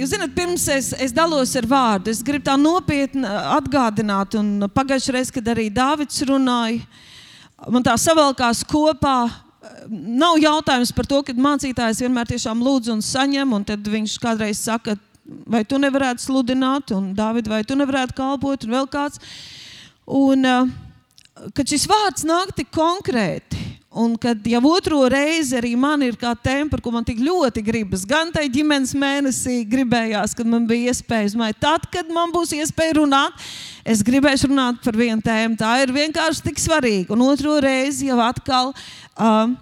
Jūs zināt, pirms es, es dalos ar vārdu, es gribu tā nopietni atgādināt, un pagājušajā reizē, kad arī Dārvids runāja, man tā savalkās kopā. Nav jautājums par to, ka mācītājs vienmēr tiešām lūdz un saņem, un tad viņš kādreiz saka, vai tu nevarētu sludināt, un Dārvid, vai tu nevarētu kalpot, un vēl kāds. Un, kad šis vārds nāk tik konkrēti, Un kad jau otro reizi arī man ir kā tēma, par ko man tik ļoti gribas, gan tai ģimenes mēnesī gribējās, kad man bija iespēja, vai tad, kad man būs iespēja runāt, es gribēšu runāt par vienu tēmu. Tā ir vienkārši tik svarīga. Un otro reizi jau atkal. Uh,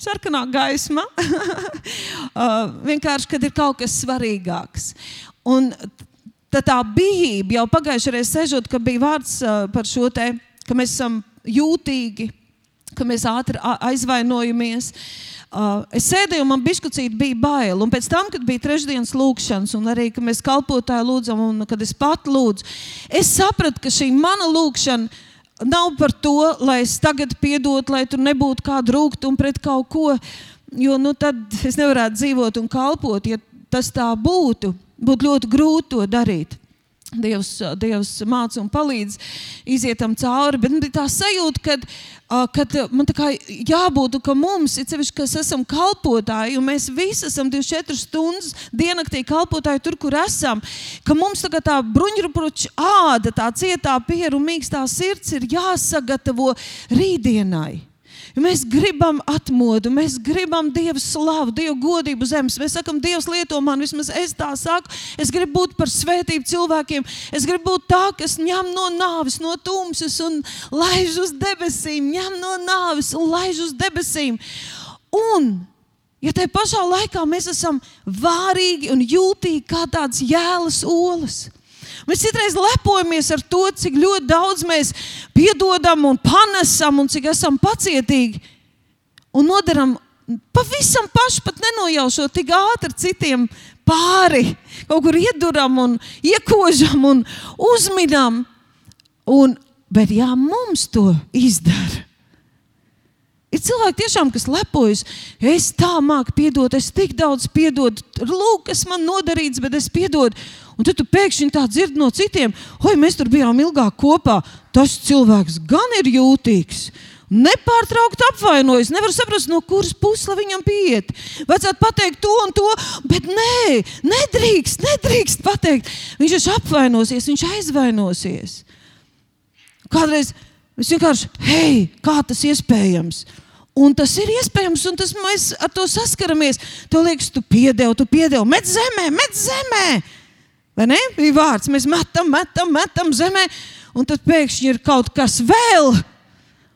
Sarkanā gaisma. uh, vienkārši, kad ir kaut kas svarīgāks. Un tā, tā bijība jau pagājušajā reizē sežot, ka bija vārds uh, par šo te, ka mēs esam jūtīgi ka mēs ātri aizvainojamies. Uh, es sēdēju, un man bišķucīt bija bail. Un pēc tam, kad bija trešdienas lūkšanas, un arī, kad mēs kalpotāji lūdzam, un kad es pat lūdzu, es sapratu, ka šī mana lūkšana nav par to, lai es tagad piedotu, lai tur nebūtu kāda rūkuma pret kaut ko. Jo nu, tad es nevarētu dzīvot un kalpot. Ja tas tā būtu, būtu ļoti grūti to darīt. Dievs, Dievs māca un palīdz iziet tam cauri. Bet man bija tā sajūta, kad, kad man tā kā jābūt, ka mums, ir sevišķi, kas esam kalpotāji, un mēs visi esam 24 stundas diennaktī kalpotāji tur, kur esam, ka mums tā, tā bruņurupuča āda, tā cietā pieru mīkstā sirds ir jāsagatavo rītdienai. Jo mēs gribam atmodu, mēs gribam Dievu slavu, Dievu godību zemes. Mēs sakām, Dievs lieto man, vismaz es tā saku. Es gribu būt par svētību cilvēkiem. Es gribu būt tā, kas ņem no nāves, no tumsas un laiž uz debesīm, ņem no nāves un laiž uz debesīm. Un Ja tajā pašā laikā mēs esam vārīgi un jūtīgi kā tādas jēlas olas, Mēs citreiz lepojamies ar to, cik ļoti daudz mēs piedodam un panesam, un cik esam pacietīgi. Un nodaram pavisam paši, pat nenojaušot tik ātri citiem pāri. Kaut kur ieduram un iekožam un uzminam. Un, bet jā, mums to izdara. Ir cilvēki, tiešām, kas lepojas, es tā māku piedot, es tik daudz piedodu, lūk, kas man nodarīts, bet es piedodu. Un tad tu pēkšņi tā dzirdi no citiem, oi, mēs tur bijām ilgāk kopā. Tas cilvēks gan ir jūtīgs. Nepārtraukti apvainojas. Nevar saprast, no kuras puses viņam pieiet. Vajadzētu pateikt to un to, bet nē, nedrīkst, nedrīkst pateikt. Viņš ir apvainosies, viņš aizvainosies. Kādreiz es vienkārši, hei, kā tas iespējams? Un tas ir iespējams, un tas, mēs ar to saskaramies. Tev liekas, tu piedevi, tu piedevi, met zemē, met zemē. Vai ne? Bija vārds, mēs metam, metam, metam zemē, un tad pēkšņi ir kaut kas vēl.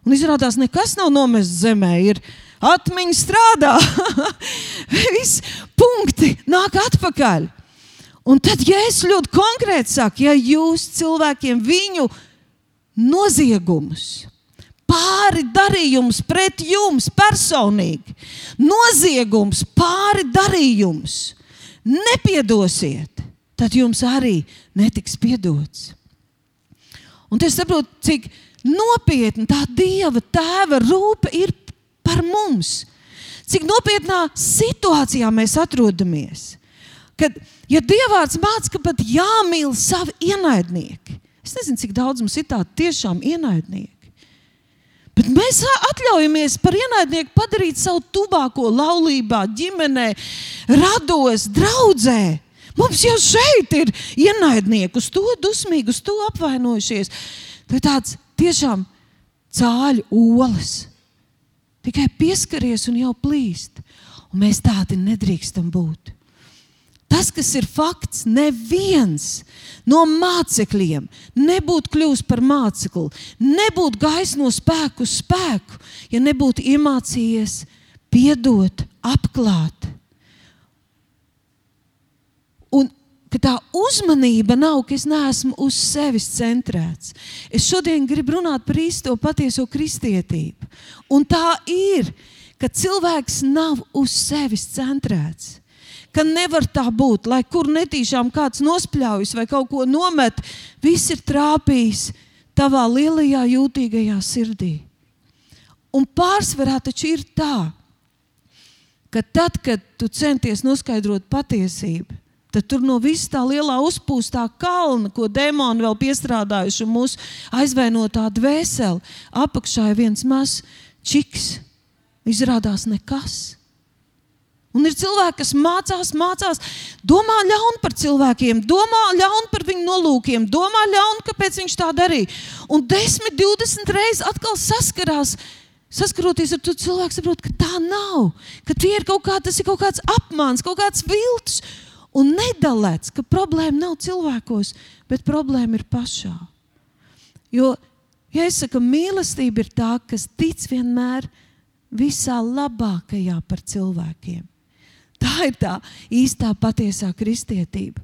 Un izrādās, nekas nav nomests zemē. Ir atmiņa strādā. Viss punkti nāk atpakaļ. Un tad, ja es ļoti konkrēti saku, ja jūs cilvēkiem viņu noziegumus, pāri darījums pret jums personīgi, noziegums, pāri darījums, nepiedosiet, tad jums arī netiks piedots. Un es saprotu, cik nopietna tā Dieva tēva rūpe ir par mums. Cik nopietnā situācijā mēs atrodamies. Kad ja Dievs māca, ka pat jāmīl savi ienaidnieki, es nezinu, cik daudz mums ir tādu tiešām ienaidnieku. Bet mēs atļaujamies par ienaidnieku padarīt savu tuvāko laulībā, ģimenē, rados, draudzē. Mums jau šeit ir ienaidnieki, uz to dusmīgi, uz to apvainojušies. Tā ir tāds tiešām cāļu olas. Tikai pieskaries un jau plīst. Un mēs tādi nedrīkstam būt. Tas, kas ir fakts, neviens no mācekļiem nebūtu kļuvis par mācekli, nebūtu gājis no spēku uz spēku, ja nebūtu iemācījies piedot, apklāt ka tā uzmanība nav, ka es neesmu uz sevis centrēts. Es šodien gribu runāt par īsto patieso kristietību. Un tā ir, ka cilvēks nav uz sevis centrēts. Ka nevar tā būt, lai kur netīšām kāds nospļaujas vai kaut ko nomet, viss ir trāpījis tavā lielajā jūtīgajā sirdī. Un pārsvarā taču ir tā, ka tad, kad tu centies noskaidrot patiesību, tad tur no visas tā lielā uzpūstā kalna, ko demoni vēl piestrādājuši un mūsu aizvainotā dvēseli, apakšā ir viens mazs čiks. Izrādās nekas. Un ir cilvēki, kas mācās, mācās, domā ļaunu par cilvēkiem, domā ļaunu par viņu nolūkiem, domā ļaunu, kāpēc viņš tā darīja. Un 10, 20 reizes atkal saskarās. Saskaroties ar to cilvēku, saprot, ka tā nav. Ka tie ir kaut, kā, ir kaut kāds apmāns, kaut kāds viltus. Un nedalēts, ka problēma nav cilvēkos, bet problēma ir pašā. Jo, ja es saku, mīlestība ir tā, kas tic vienmēr visā labākajā par cilvēkiem. Tā ir tā īstā, patiesā kristietība.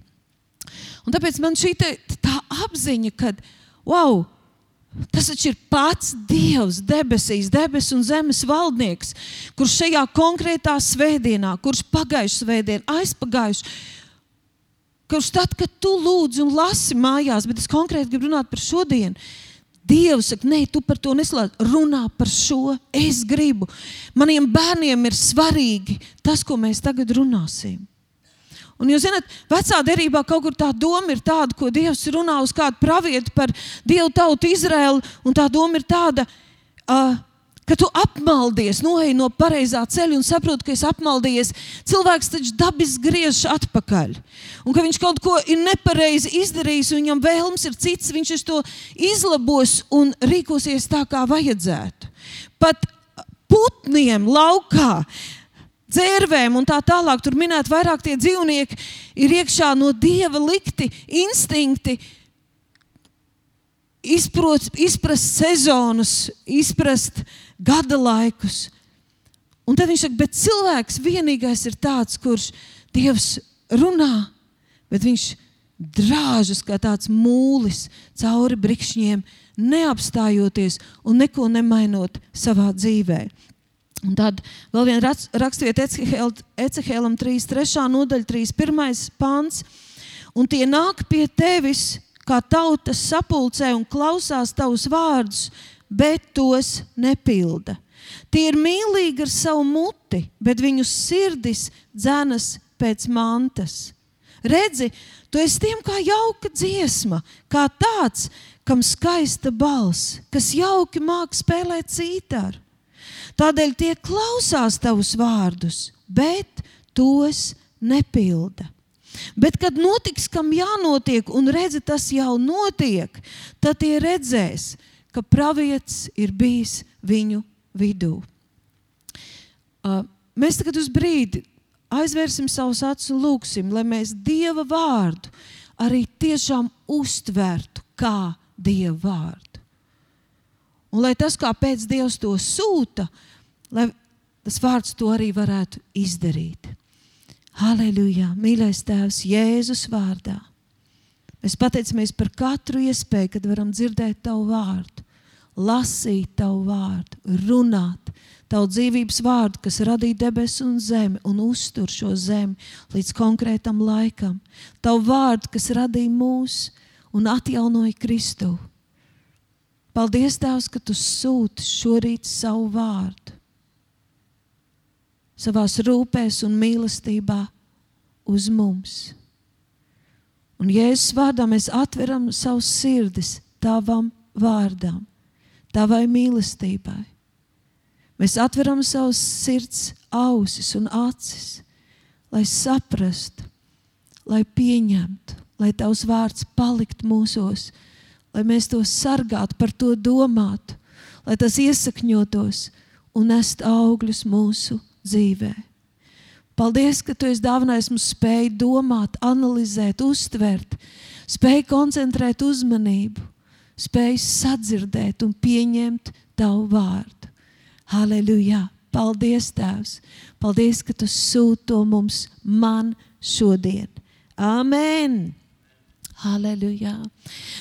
Un tāpēc man šī te, tā apziņa, ka wow, tas ir pats Dievs, debesīs, debesu un zemes valdnieks, kurš šajā konkrētā svētdienā, kurš pagājušā svētdienā, aizpagājušā, kurš tad, kad tu lūdzi un lasi mājās, bet es konkrēti gribu runāt par šodienu Dievs saka, nē, tu par to neslēdz. Runā par šo. Es gribu. Maniem bērniem ir svarīgi tas, ko mēs tagad runāsim. Un jūs zināt, vecā derībā kaut kur tā doma ir tāda, ko Dievs runā uz kādu pravietu par Dievu tautu Izraēlu, un tā doma ir tāda. Uh, Kad tu apmaldies, noej no pareizā ceļa un saproti, ka esi apmaldies, cilvēks taču dabiski griežas atpakaļ. Un ka viņš kaut ko ir nepareizi izdarījis, un viņam vēlms ir cits, viņš to izlabos un rīkosies tā, kā vajadzētu. Pat putniem laukā. Dzērvēm un tā tālāk, tur minēt vairāk tie dzīvnieki, ir iekšā no dieva likti instinkti, izprot, izprast sezonas, izprast gada laikus. Un tad viņš saka, bet cilvēks vienīgais ir tāds, kurš Dievs runā, bet viņš drāžas kā tāds mūlis cauri brikšņiem, neapstājoties un neko nemainot savā dzīvē. Un tad vēl viena rakstvieta Ecehēlam 3.3. nodaļa, 3.1. pāns. Un tie nāk pie tevis, kā tautas sapulcē un klausās tavus vārdus, bet tos nepilda. Tie ir mīlīgi ar savu muti, bet viņu sirdis dzenas pēc mantas. Redzi, tu esi tiem kā jauka dziesma, kā tāds, kam skaista balss, kas jauki māca spēlēt cītāru. Tādēļ tie klausās tavus vārdus, bet tos nepilda. Bet, kad notiks, kam jānotiek, un redzi, tas jau notiek, tad tie redzēs, ka pravietis ir bijis viņu vidū. Uh, mēs tagad uz brīdi aizvērsim savus acis un lūgsim, lai mēs Dieva vārdu arī tiešām uztvertu kā Dieva vārdu. Un lai tas, kāpēc Dievs to sūta, lai tas vārds to arī varētu izdarīt. Halleluja! Mīļais Tēvs, Jēzus vārdā. Mēs pateicamies par katru iespēju, kad varam dzirdēt Tavu vārdu, lasīt Tavu vārdu, runāt Tavu dzīvības vārdu, kas radīja debesis un zemi un uztur šo zemi līdz konkrētam laikam. Tavu vārdu, kas radīja mūs un atjaunoja Kristu. Paldies, Tēvs, ka Tu sūti šorīt savu vārdu savā rūpēs un mīlestībā uz mums. Un Jēzus vārdā mēs atveram savus sirdis tavam vārdam, tavai mīlestībai. Mēs atveram savus sirds ausis un acis, lai saprastu, lai pieņemtu, lai tavs vārds palikt mūsos, lai mēs to sargātu, par to domātu, lai tas iesakņotos un nest augļus mūsu dzīvē. Paldies, ka tu esi dāvinājis mums spēju domāt, analizēt, uztvert, spēju koncentrēt uzmanību, spēju sadzirdēt un pieņemt tavu vārdu. Halleluja! Paldies, Tēvs! Paldies, ka tu sūti to mums man šodien. Amen! Halleluja!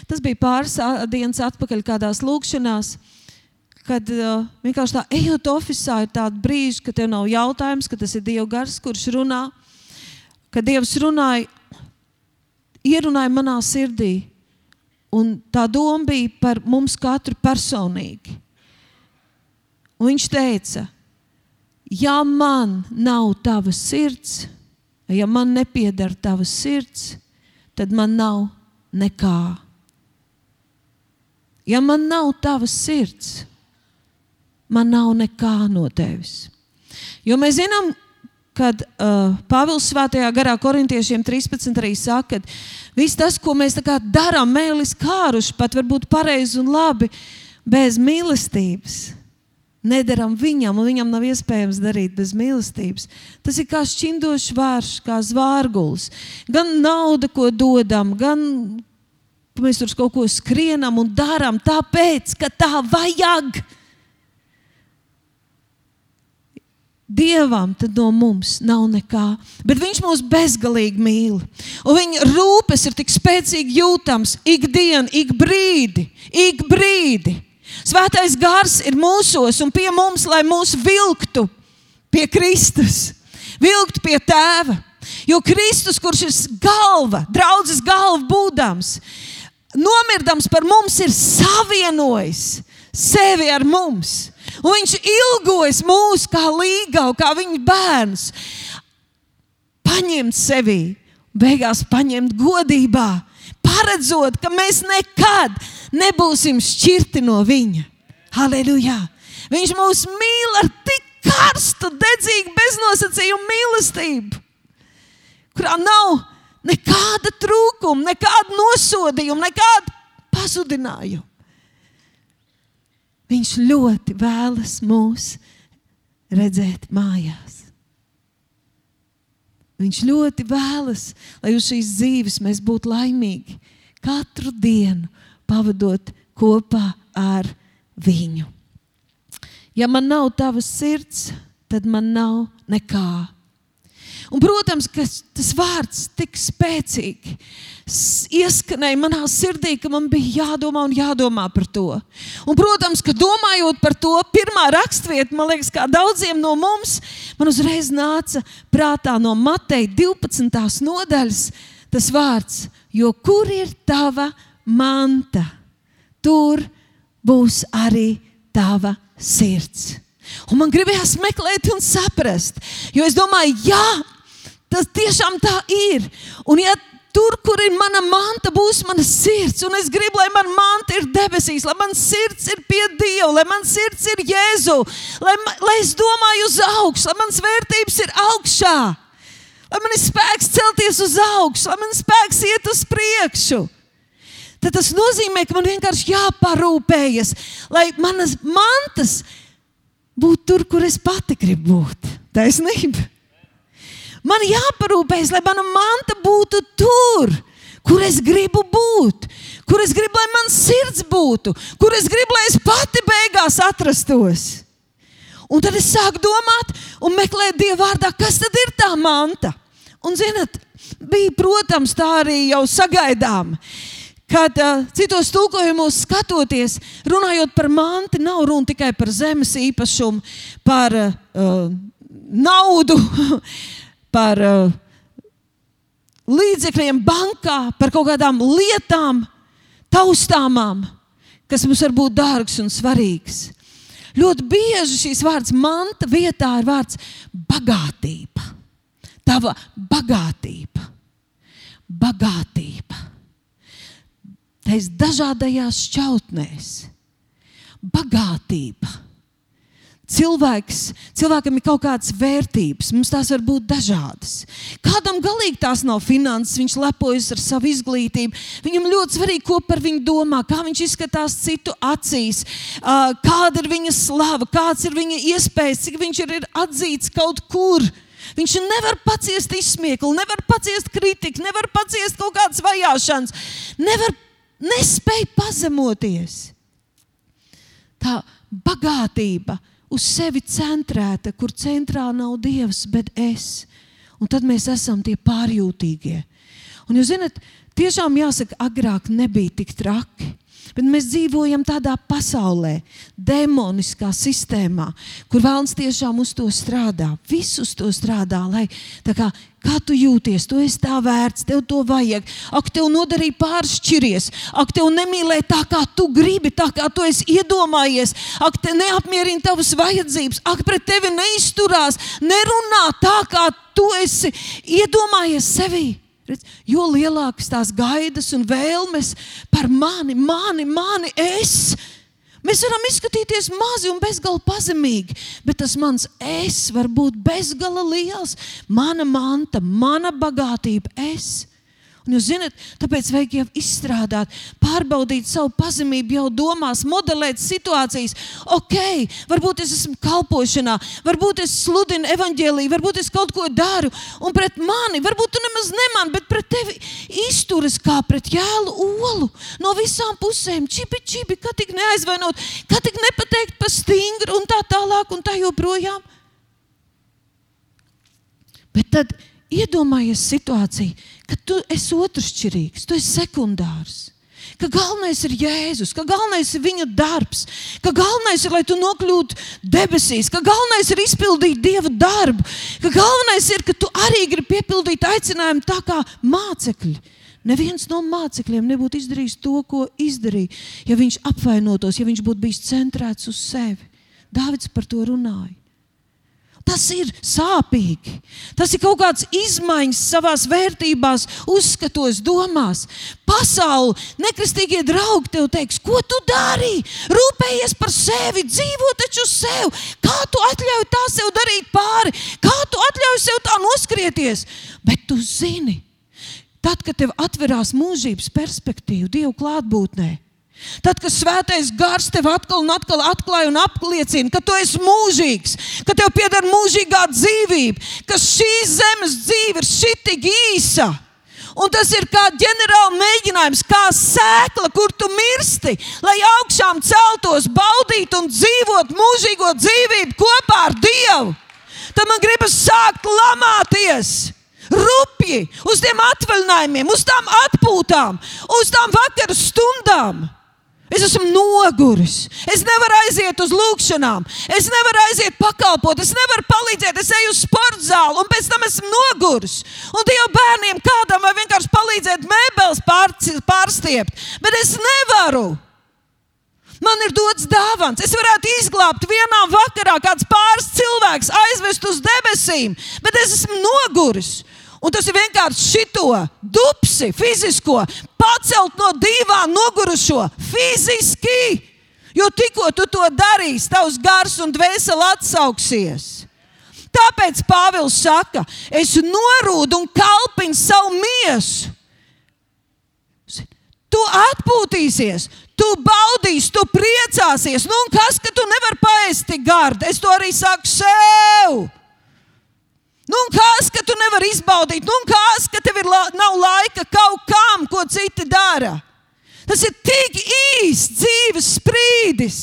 Tas bija pāris dienas atpakaļ kādās lūkšanās kad uh, vienkārši tā ejot oficiālā, ir tāda brīža, kad tev nav jautājums, ka tas ir Dieva gars, kurš runā. Kad Dievs runāja, ierunāja manā sirdī, un tā doma bija par mums katru personīgi. Un viņš teica, ja man nav tava sirds, ja man nepieder tava sirds, tad man nav nekā. Ja man nav tavas sirds, man nav nekā no tevis. Jo mēs zinām, kad uh, Pāvils Svētajā garā korintiešiem 13 arī saka, ka viss tas, ko mēs darām, mēlis kāruši, pat varbūt pareizi un labi, bez mīlestības. Nedaram viņam, un viņam nav iespējams darīt bez mīlestības. Tas ir kā šķindošs vārš, kā zvārgulis. Gan nauda, ko dodam, gan mēs tur kaut ko skrienam un darām tāpēc, ka tā vajag. Dievam tad no mums nav nekā, bet Viņš mūs bezgalīgi mīl. Un viņa rūpes ir tik spēcīgi jūtams ikdienu, ik brīdi, ik brīdi. Svētais gars ir mūsos un pie mums, lai mūs vilktu pie Kristus, vilktu pie Tēva. Jo Kristus, kurš ir galva, draudzes galva būdams, nomirdams par mums, ir savienojis sevi ar mums. Un viņš ilgojas mūs kā līgavu, kā viņa bērns. Paņemt sevi, beigās paņemt godībā, paredzot, ka mēs nekad nebūsim šķirti no viņa. Halleluja! Viņš mūs mīl ar tik karstu, dedzīgu, beznosacījumu mīlestību, kurā nav nekāda trūkuma, nekāda nosodījuma, nekāda pazudinājuma. Viņš ļoti vēlas mūs redzēt mājās. Viņš ļoti vēlas, lai uz šīs dzīves mēs būtu laimīgi. Katru dienu pavadot kopā ar viņu. Ja man nav tavas sirds, tad man nav nekā. Un, protams, ka tas vārds tik spēcīgi ieskanēja manā sirdī, ka man bija jādomā un jādomā par to. Un, protams, ka domājot par to, pirmā rakstvieta, man liekas, kā daudziem no mums, man uzreiz nāca prātā no Mateja 12. nodaļas tas vārds, jo kur ir tava manta, tur būs arī tava sirds. Un man gribējās meklēt un saprast, jo es domāju, jā, Tas tiešām tā ir. Un, ja tur, kur ir mana manta, būs mana sirds, un es gribu, lai mana manta ir debesīs, lai mana sirds ir pie Dieva, lai mana sirds ir Jēzu, lai, lai es domāju uz augšu, lai manas vērtības ir augšā, lai man ir spēks celties uz augšu, lai man spēks iet uz priekšu. Tad tas nozīmē, ka man vienkārši jāparūpējas, lai manas mantas būtu tur, kur es pati gribu būt. Taisnība! Man jāparūpējas, lai mana manta būtu tur, kur es gribu būt, kur es gribu, lai mans sirds būtu, kur es gribu, lai es pati beigās atrastos. Un tad es sāku domāt un meklēt Dieva vārdā, kas tad ir tā manta. Un, zinot, bija, protams, tā arī jau sagaidām. Kad uh, citos tulkojumos skatoties, runājot par mantu, nav runa tikai par zemes īpašumu, par uh, naudu, par uh, līdzekļiem bankā, par kaut kādām lietām, taustāmām, kas mums var būt dārgs un svarīgs. Ļoti bieži šīs vārds manta vietā ir vārds bagātība. Tava bagātība. Bagātība. Tais dažādajās šķautnēs. Bagātība cilvēks, cilvēkam ir kaut kādas vērtības, mums tās var būt dažādas. Kādam galīgi tās nav finanses, viņš lepojas ar savu izglītību. Viņam ļoti svarīgi, ko par viņu domā, kā viņš izskatās citu acīs, kāda ir viņa slava, kāds ir viņa iespējas, cik viņš ir, atzīts kaut kur. Viņš nevar paciest izsmieklu, nevar paciest kritiku, nevar paciest kaut kādas vajāšanas, nevar nespēj pazemoties. Tā bagātība uz sevi centrēta, kur centrā nav Dievs, bet es. Un tad mēs esam tie pārjūtīgie. Un jūs zināt, tiešām jāsaka, agrāk nebija tik traki. Bet mēs dzīvojam tādā pasaulē, demoniskā sistēmā, kur vēlams tiešām uz to strādā. Visus to strādā, lai kā, kā tu jūties, tu esi tā vērts, tev to vajag. Ak, tev nodarīja pāršķiries, ak, tev nemīlē tā, kā tu gribi, tā kā tu esi iedomājies, ak, te neapmierina tavas vajadzības, ak, pret tevi neizturās, nerunā tā, kā tu esi iedomājies sevi. Redz, jo lielākas tās gaidas un vēlmes par mani, mani, mani es. Mēs varam izskatīties mazi un bezgalīgi pazemīgi, bet tas mans es var būt bezgala liels. Mana manta, mana bagātība, es. Un jūs zināt, tāpēc vajag jau izstrādāt, pārbaudīt savu pazemību, jau domās, modelēt situācijas. Ok, varbūt es esmu kalpošanā, varbūt es sludinu evaņģēlīju, varbūt es kaut ko daru, un pret mani, varbūt tu nemaz nemani, bet pret tevi izturas kā pret jēlu olu no visām pusēm. Čibi, čibi, kā tik neaizvainot, kā tik nepateikt pa stingru un tā tālāk un tā joprojām. Bet tad iedomājies situāciju, ka tu esi otršķirīgs, tu esi sekundārs. Ka galvenais ir Jēzus, ka galvenais ir viņa darbs, ka galvenais ir, lai tu nokļūtu debesīs, ka galvenais ir izpildīt Dieva darbu, ka galvenais ir, ka tu arī gribi piepildīt aicinājumu tā kā mācekļi. Neviens no mācekļiem nebūtu izdarījis to, ko izdarīja, ja viņš apvainotos, ja viņš būtu bijis centrēts uz sevi. Dāvids par to runāja. Tas ir sāpīgi. Tas ir kaut kāds izmaiņas savā vērtībās, uzskatos, domās. Pasaule, nekristīgie draugi tev teiks, ko tu dari? Rūpējies par sevi, dzīvo taču sev. Kā tu atļauj tā sev darīt pāri? Kā tu atļauj sev tā noskrieties? Bet tu zini, tad, kad tev atverās mūžības perspektīva Dieva klātbūtnē, Tad, kad svētais gars tev atkal un atkal atklāja un apliecina, ka tu esi mūžīgs, ka tev pieder mūžīgā dzīvība, ka šīs zemes dzīve ir šitik īsa. Un tas ir kā ģenerāla mēģinājums, kā sēkla, kur tu mirsti, lai augšām celtos, baudītu un dzīvotu mūžīgo dzīvību kopā ar Dievu. Tad man gribas sākt lamāties rupji uz tiem atvaļinājumiem, uz tām atpūtām, uz tām vakaru stundām. Es esmu noguris. Es nevaru aiziet uz lūgšanām. Es nevaru aiziet pakalpot. Es nevaru palīdzēt. Es eju uz sporta zāli un pēc tam esmu noguris. Un Dieva bērniem kādam vai vienkārši palīdzēt mēbeles pārstiept. Bet es nevaru. Man ir dots dāvāns. Es varētu izglābt vienā vakarā kāds pāris cilvēks, aizvest uz debesīm, bet es esmu noguris. Un tas ir vienkārši šito dupsi, fizisko, pacelt no divām nogurušo fiziski. Jo tikko tu to darīsi, tavs gars un dvēseli atsauksies. Tāpēc Pāvils saka, es norūdu un kalpinu savu miesu. Tu atpūtīsies, tu baudīsi, tu priecāsies. Nu, kas, ka tu nevari paēst tik gardi? Es to arī saku sev. Nu, kas, ka tu nevari izbaudīt? Nu, kas, ka tev ir la nav laika kaut kam, ko citi dara? Tas ir tik īsts dzīves sprīdis.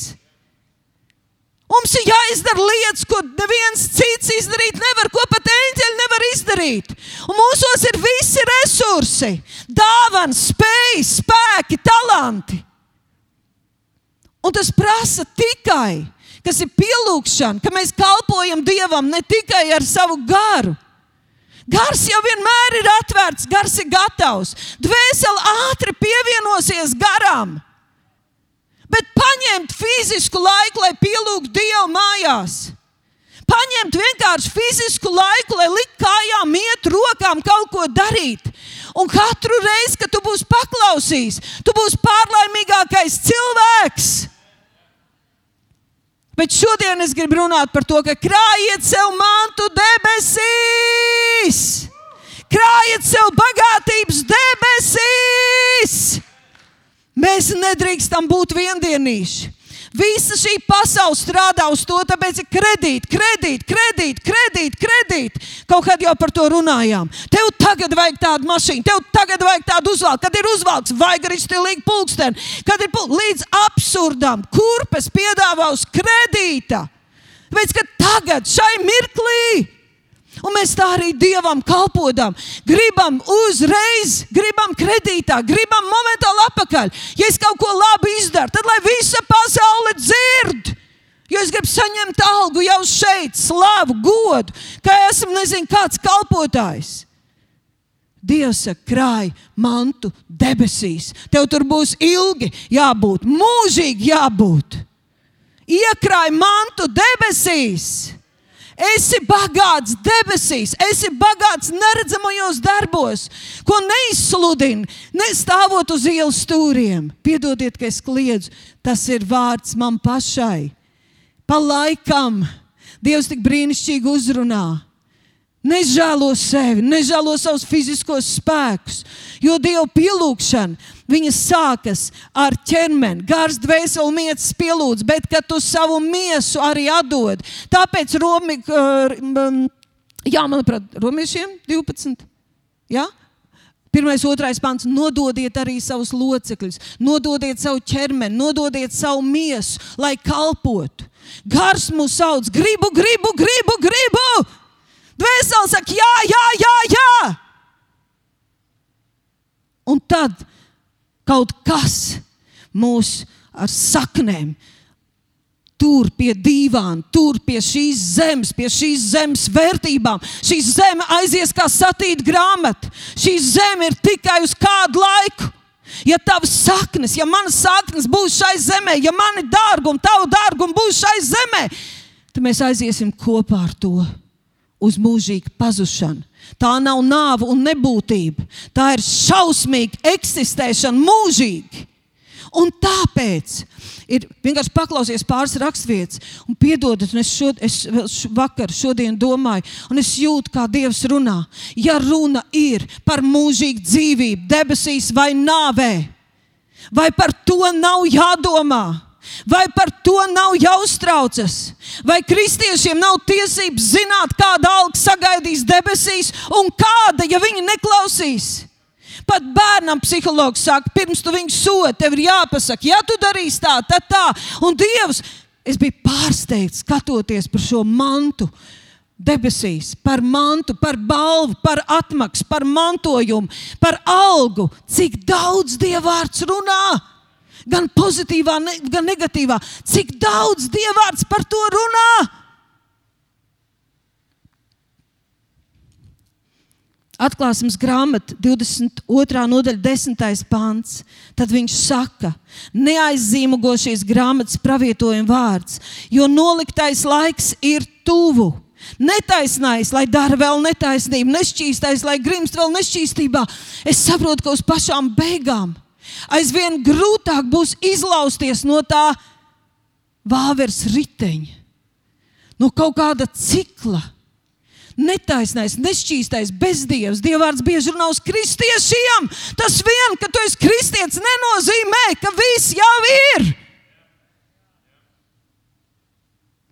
Mums ir jāizdara lietas, ko neviens cits izdarīt nevar, ko pat eņģeļi nevar izdarīt. Un mūsos ir visi resursi, dāvana, spējas, spēki, talanti. Un tas prasa tikai kas ir pielūgšana, ka mēs kalpojam Dievam ne tikai ar savu garu. Gars jau vienmēr ir atvērts, gars ir gatavs. Dvēsele ātri pievienosies garam. Bet paņemt fizisku laiku, lai pielūgtu Dievu mājās. Paņemt vienkārši fizisku laiku, lai likt kājām, iet rokām, kaut ko darīt. Un katru reizi, kad tu būsi paklausījis, tu būsi pārlaimīgākais cilvēks. Bet šodien es gribu runāt par to, ka krājiet sev mantu debesīs, krājiet sev bagātības debesīs. Mēs nedrīkstam būt viendienīši. Visa šī pasaule strādā uz to, tāpēc ir kredīt, kredīt, kredīt, kredīt, kredīt. Kaut kad jau par to runājām. Tev tagad vajag tādu mašīnu, tev tagad vajag tādu uzvalku, kad ir uzvalks, vajag arī stilīgi pulksteni, kad ir pul līdz absurdam, kurpes piedāvā uz kredīta. Tāpēc, ka tagad, šai mirklī, Un mēs tā arī Dievam kalpojam. Gribam uzreiz, gribam kredītā, gribam momentāli atpakaļ. Ja es kaut ko labi izdaru, tad lai visa pasaule dzird. Jo es gribu saņemt algu jau šeit, slavu, godu, ka esmu nezinu kāds kalpotājs. Dievs saka, krāj mantu debesīs. Tev tur būs ilgi jābūt, mūžīgi jābūt. Iekrāj mantu debesīs. Esi bagāts debesīs, esi bagāts neredzamajos darbos, ko neizsludini, nestāvot uz ielas stūriem. Piedodiet, ka es kliedzu, tas ir vārds man pašai. Pa laikam Dievs tik brīnišķīgi uzrunā. Nežēlo sevi, nežēlo savus fiziskos spēkus, jo Dieva pielūgšana viņa sākas ar ķermeni, gars, dvēseli, mietas pielūdz, bet kad tu savu miesu arī atdod. Tāpēc Romi, jā, manuprāt, romiešiem 12. Jā? Pirmais, otrais pants - nododiet arī savus locekļus, nododiet savu ķermeni, nododiet savu miesu, lai kalpotu. Gars mūs sauc, gribu, gribu, gribu, gribu! Dvēseli saka, jā, jā, jā, jā. Un tad kaut kas mūs ar saknēm tur pie dīvāna, tur pie šīs zemes, pie šīs zemes vērtībām. Šī zeme aizies kā satīta grāmata. Šī zeme ir tikai uz kādu laiku. Ja tavs saknes, ja manas saknes būs šai zemē, ja mani dārgumi, tavu dārgumi būs šai zemē, tad mēs aiziesim kopā ar to uz mūžīgu pazušanu. Tā nav nāve un nebūtība. Tā ir šausmīga eksistēšana mūžīgi. Un tāpēc ir vienkārši paklausies pāris raksturvietas, un piedodiet, un es, šod, es vakar, šodien domāju, un es jūtu, kā Dievs runā. Ja runa ir par mūžīgu dzīvību, debesīs vai nāvē, vai par to nav jādomā? Vai par to nav jāuztraucas? Vai kristiešiem nav tiesības zināt, kāda alga sagaidīs debesīs un kāda, ja viņi neklausīs? Pat bērnam psihologs saka, pirms tu viņu sodi, tev ir jāpasaka, ja tu darīsi tā, tad tā. Un Dievs, es biju pārsteigts skatoties par šo mantu. Debesīs, par mantu, par balvu, par atmaksu, par mantojumu, par algu. Cik daudz dievvvārds runā! Gan pozitīvā, gan negatīvā. Cik daudz dievvvārds par to runā? Atklāsmes grāmata, 22. nodaļa, 10. pāns. Tad viņš saka, neaizzīmogo šīs grāmatas pravietojuma vārds, jo noliktais laiks ir tuvu. Netaisnais, lai dara vēl netaisnību, nešķīstais, lai grimst vēl nešķīstībā. Es saprotu, ka uz pašām beigām aizvien grūtāk būs izlausties no tā vāveres riteņa, no kaut kāda cikla. Netaisnais, nešķīstais, bezdievs. Dievvvārds bieži runā uz kristiešiem. Tas vien, ka tu esi kristietis, nenozīmē, ka viss jau ir.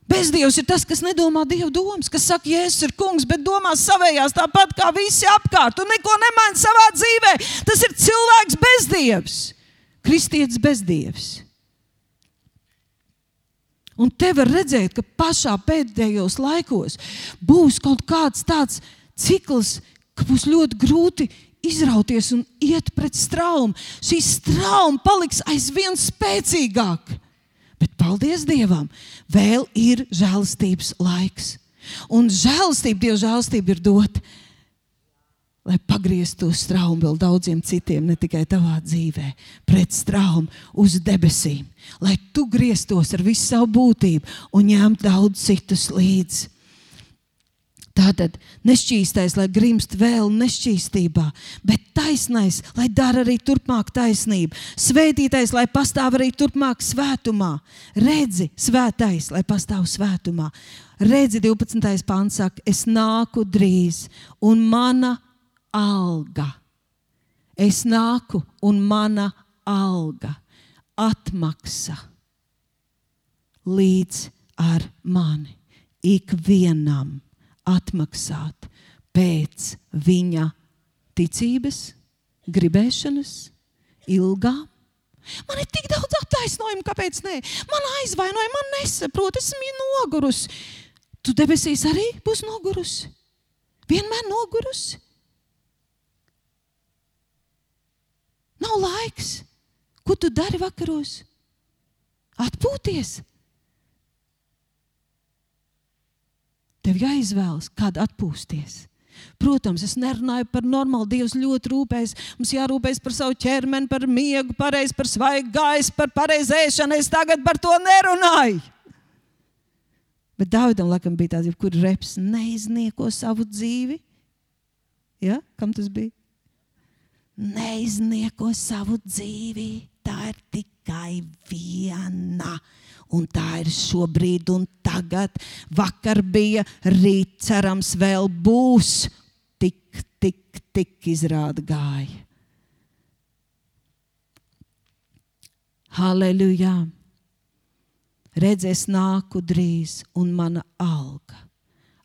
Bezdievs ir tas, kas nedomā Dieva domas, kas saka, Jēzus ir kungs, bet domā savējās tāpat kā visi apkārt un neko nemaina savā dzīvē. Tas ir cilvēks bezdievs, kristietis bezdievs. Un te var redzēt, ka pašā pēdējos laikos būs kaut kāds tāds cikls, ka būs ļoti grūti izrauties un iet pret straumu. Šī strauma paliks aizvien spēcīgāka. Bet paldies Dievam, vēl ir žēlastības laiks. Un žēlastība, Dieva žēlastība ir dota, lai pagrieztu uz straumu vēl daudziem citiem, ne tikai tavā dzīvē, pret straumu uz debesīm, lai tu grieztos ar visu savu būtību un ņemtu daudz citus līdzi. Tātad nešķīstais, lai grimst vēl nešķīstībā, bet taisnais, lai dara arī turpmāk taisnību. Svētītais, lai pastāv arī turpmāk svētumā. Redzi, svētais, lai pastāv svētumā. Redzi, 12. pāns saka, es nāku drīz, un mana alga. Es nāku, un mana alga atmaksa līdz ar mani ikvienam atmaksāt pēc viņa ticības, gribēšanas, ilgām. Man ir tik daudz attaisnojumu, kāpēc nē. Man aizvainoja, man nesaprot, esmu nogurusi. Tu debesīs arī būsi nogurusi. Vienmēr nogurusi. Nav laiks. Ko tu dari vakaros? Atpūties. Tev jāizvēlas, kāda atpūsties. Protams, es nerunāju par normālu. Dievs ļoti rūpējas. Mums jārūpējas par savu ķermeni, par miegu, pareizi par svaigu gaisu, par pareizu ēšanu. Es tagad par to nerunāju. Bet Dāvidam laikam bija tāds, kur reps neiznieko savu dzīvi. Ja? Kam tas bija? Neiznieko savu dzīvi. Tā ir tikai viena un tā ir šobrīd un tagad. Vakar bija, rīt cerams vēl būs. Tik, tik, tik izrāda gāja. Halleluja! Redz, es nāku drīz, un mana alga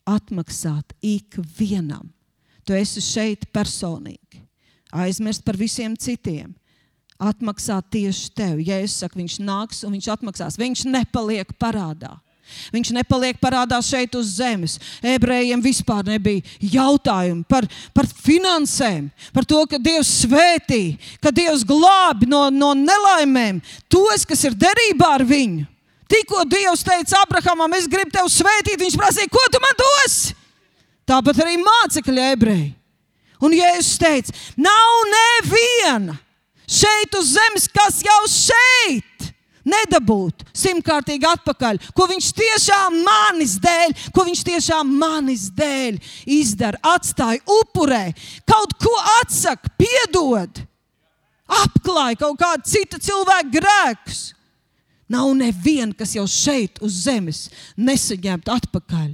atmaksāt ikvienam. Tu esi šeit personīgi. Aizmirst par visiem citiem atmaksāt tieši tev. Ja es saku, viņš nāks un viņš atmaksās, viņš nepaliek parādā. Viņš nepaliek parādā šeit uz zemes. Ebrejiem vispār nebija jautājumu par, par finansēm, par to, ka Dievs svētī, ka Dievs glābi no, no nelaimēm tos, kas ir derībā ar viņu. Tikko Dievs teica Abrahamam, es gribu tevi svētīt, viņš prasīja, ko tu man dosi? Tāpat arī mācekļi ebreji. Un Jēzus teica, nav neviena šeit uz zemes, kas jau šeit nedabūtu simtkārtīgi atpakaļ, ko viņš tiešām manis dēļ, ko viņš tiešām manis dēļ izdara, atstāja, upurē, kaut ko atsaka, piedod, apklāja kaut kādu citu cilvēku grēkus. Nav neviena, kas jau šeit uz zemes nesaņemtu atpakaļ.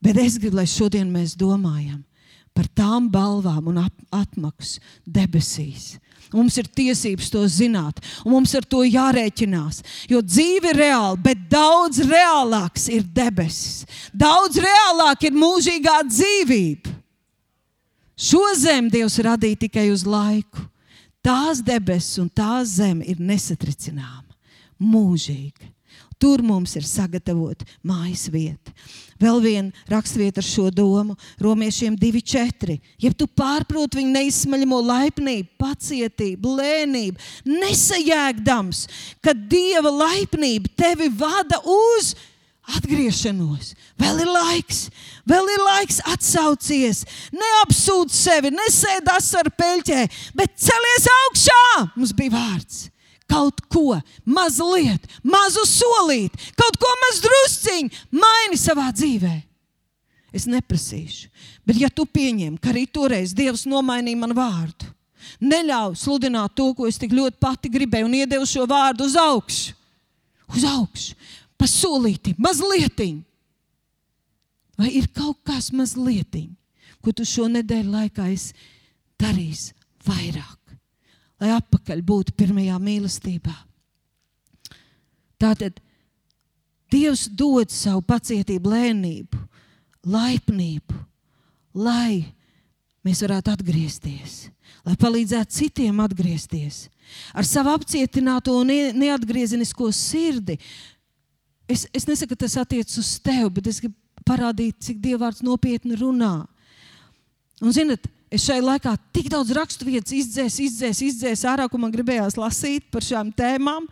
Bet es gribu, lai šodien mēs domājam, par tām balvām un atmaksu debesīs. Mums ir tiesības to zināt, un mums ar to jārēķinās. Jo dzīve ir reāla, bet daudz reālāks ir debesis. Daudz reālāk ir mūžīgā dzīvība. Šo zemi Dievs radīja tikai uz laiku. Tās debesis un tā zeme ir nesatricināma, mūžīga. Tur mums ir sagatavota mājas vieta. Vēl viena raksturvieta ar šo domu - Romiešiem 2,4. Ja tu pārproti viņa neizsmaļamo laipnību, pacietību, lēnību, nesajēgdams, ka dieva laipnība tevi vada uz atgriešanos. Vēl ir laiks, vēl ir laiks atsaucies. Neapsūdz sevi, nesēdās ar peļķē, bet celies augšā. Mums bija vārds kaut ko, mazliet, mazu solīti, kaut ko mazdrusciņu maini savā dzīvē. Es neprasīšu, bet ja tu pieņem, ka arī toreiz Dievs nomainīja man vārdu, neļauj sludināt to, ko es tik ļoti pati gribēju, un iedevu šo vārdu uz augšu, uz augšu, pa solīti, mazlietiņu. Vai ir kaut kas mazlietiņš, ko tu šo nedēļu laikā darīsi vairāk? Lai atpakaļ būtu pirmajā mīlestībā. Tātad Dievs dod savu pacietību, lēnību, laipnību, lai mēs varētu atgriezties, lai palīdzētu citiem atgriezties. Ar savu apcietināto un neatgriezenisko sirdi. Es, es nesaku, ka tas attiecas uz tevi, bet es gribu parādīt, cik Dievs nopietni runā. Un, zinot, Es šai laikā tik daudz raksturvietas izdzēsu, izdzēsu, izdzēsu ārā, ko man gribējās lasīt par šām tēmām.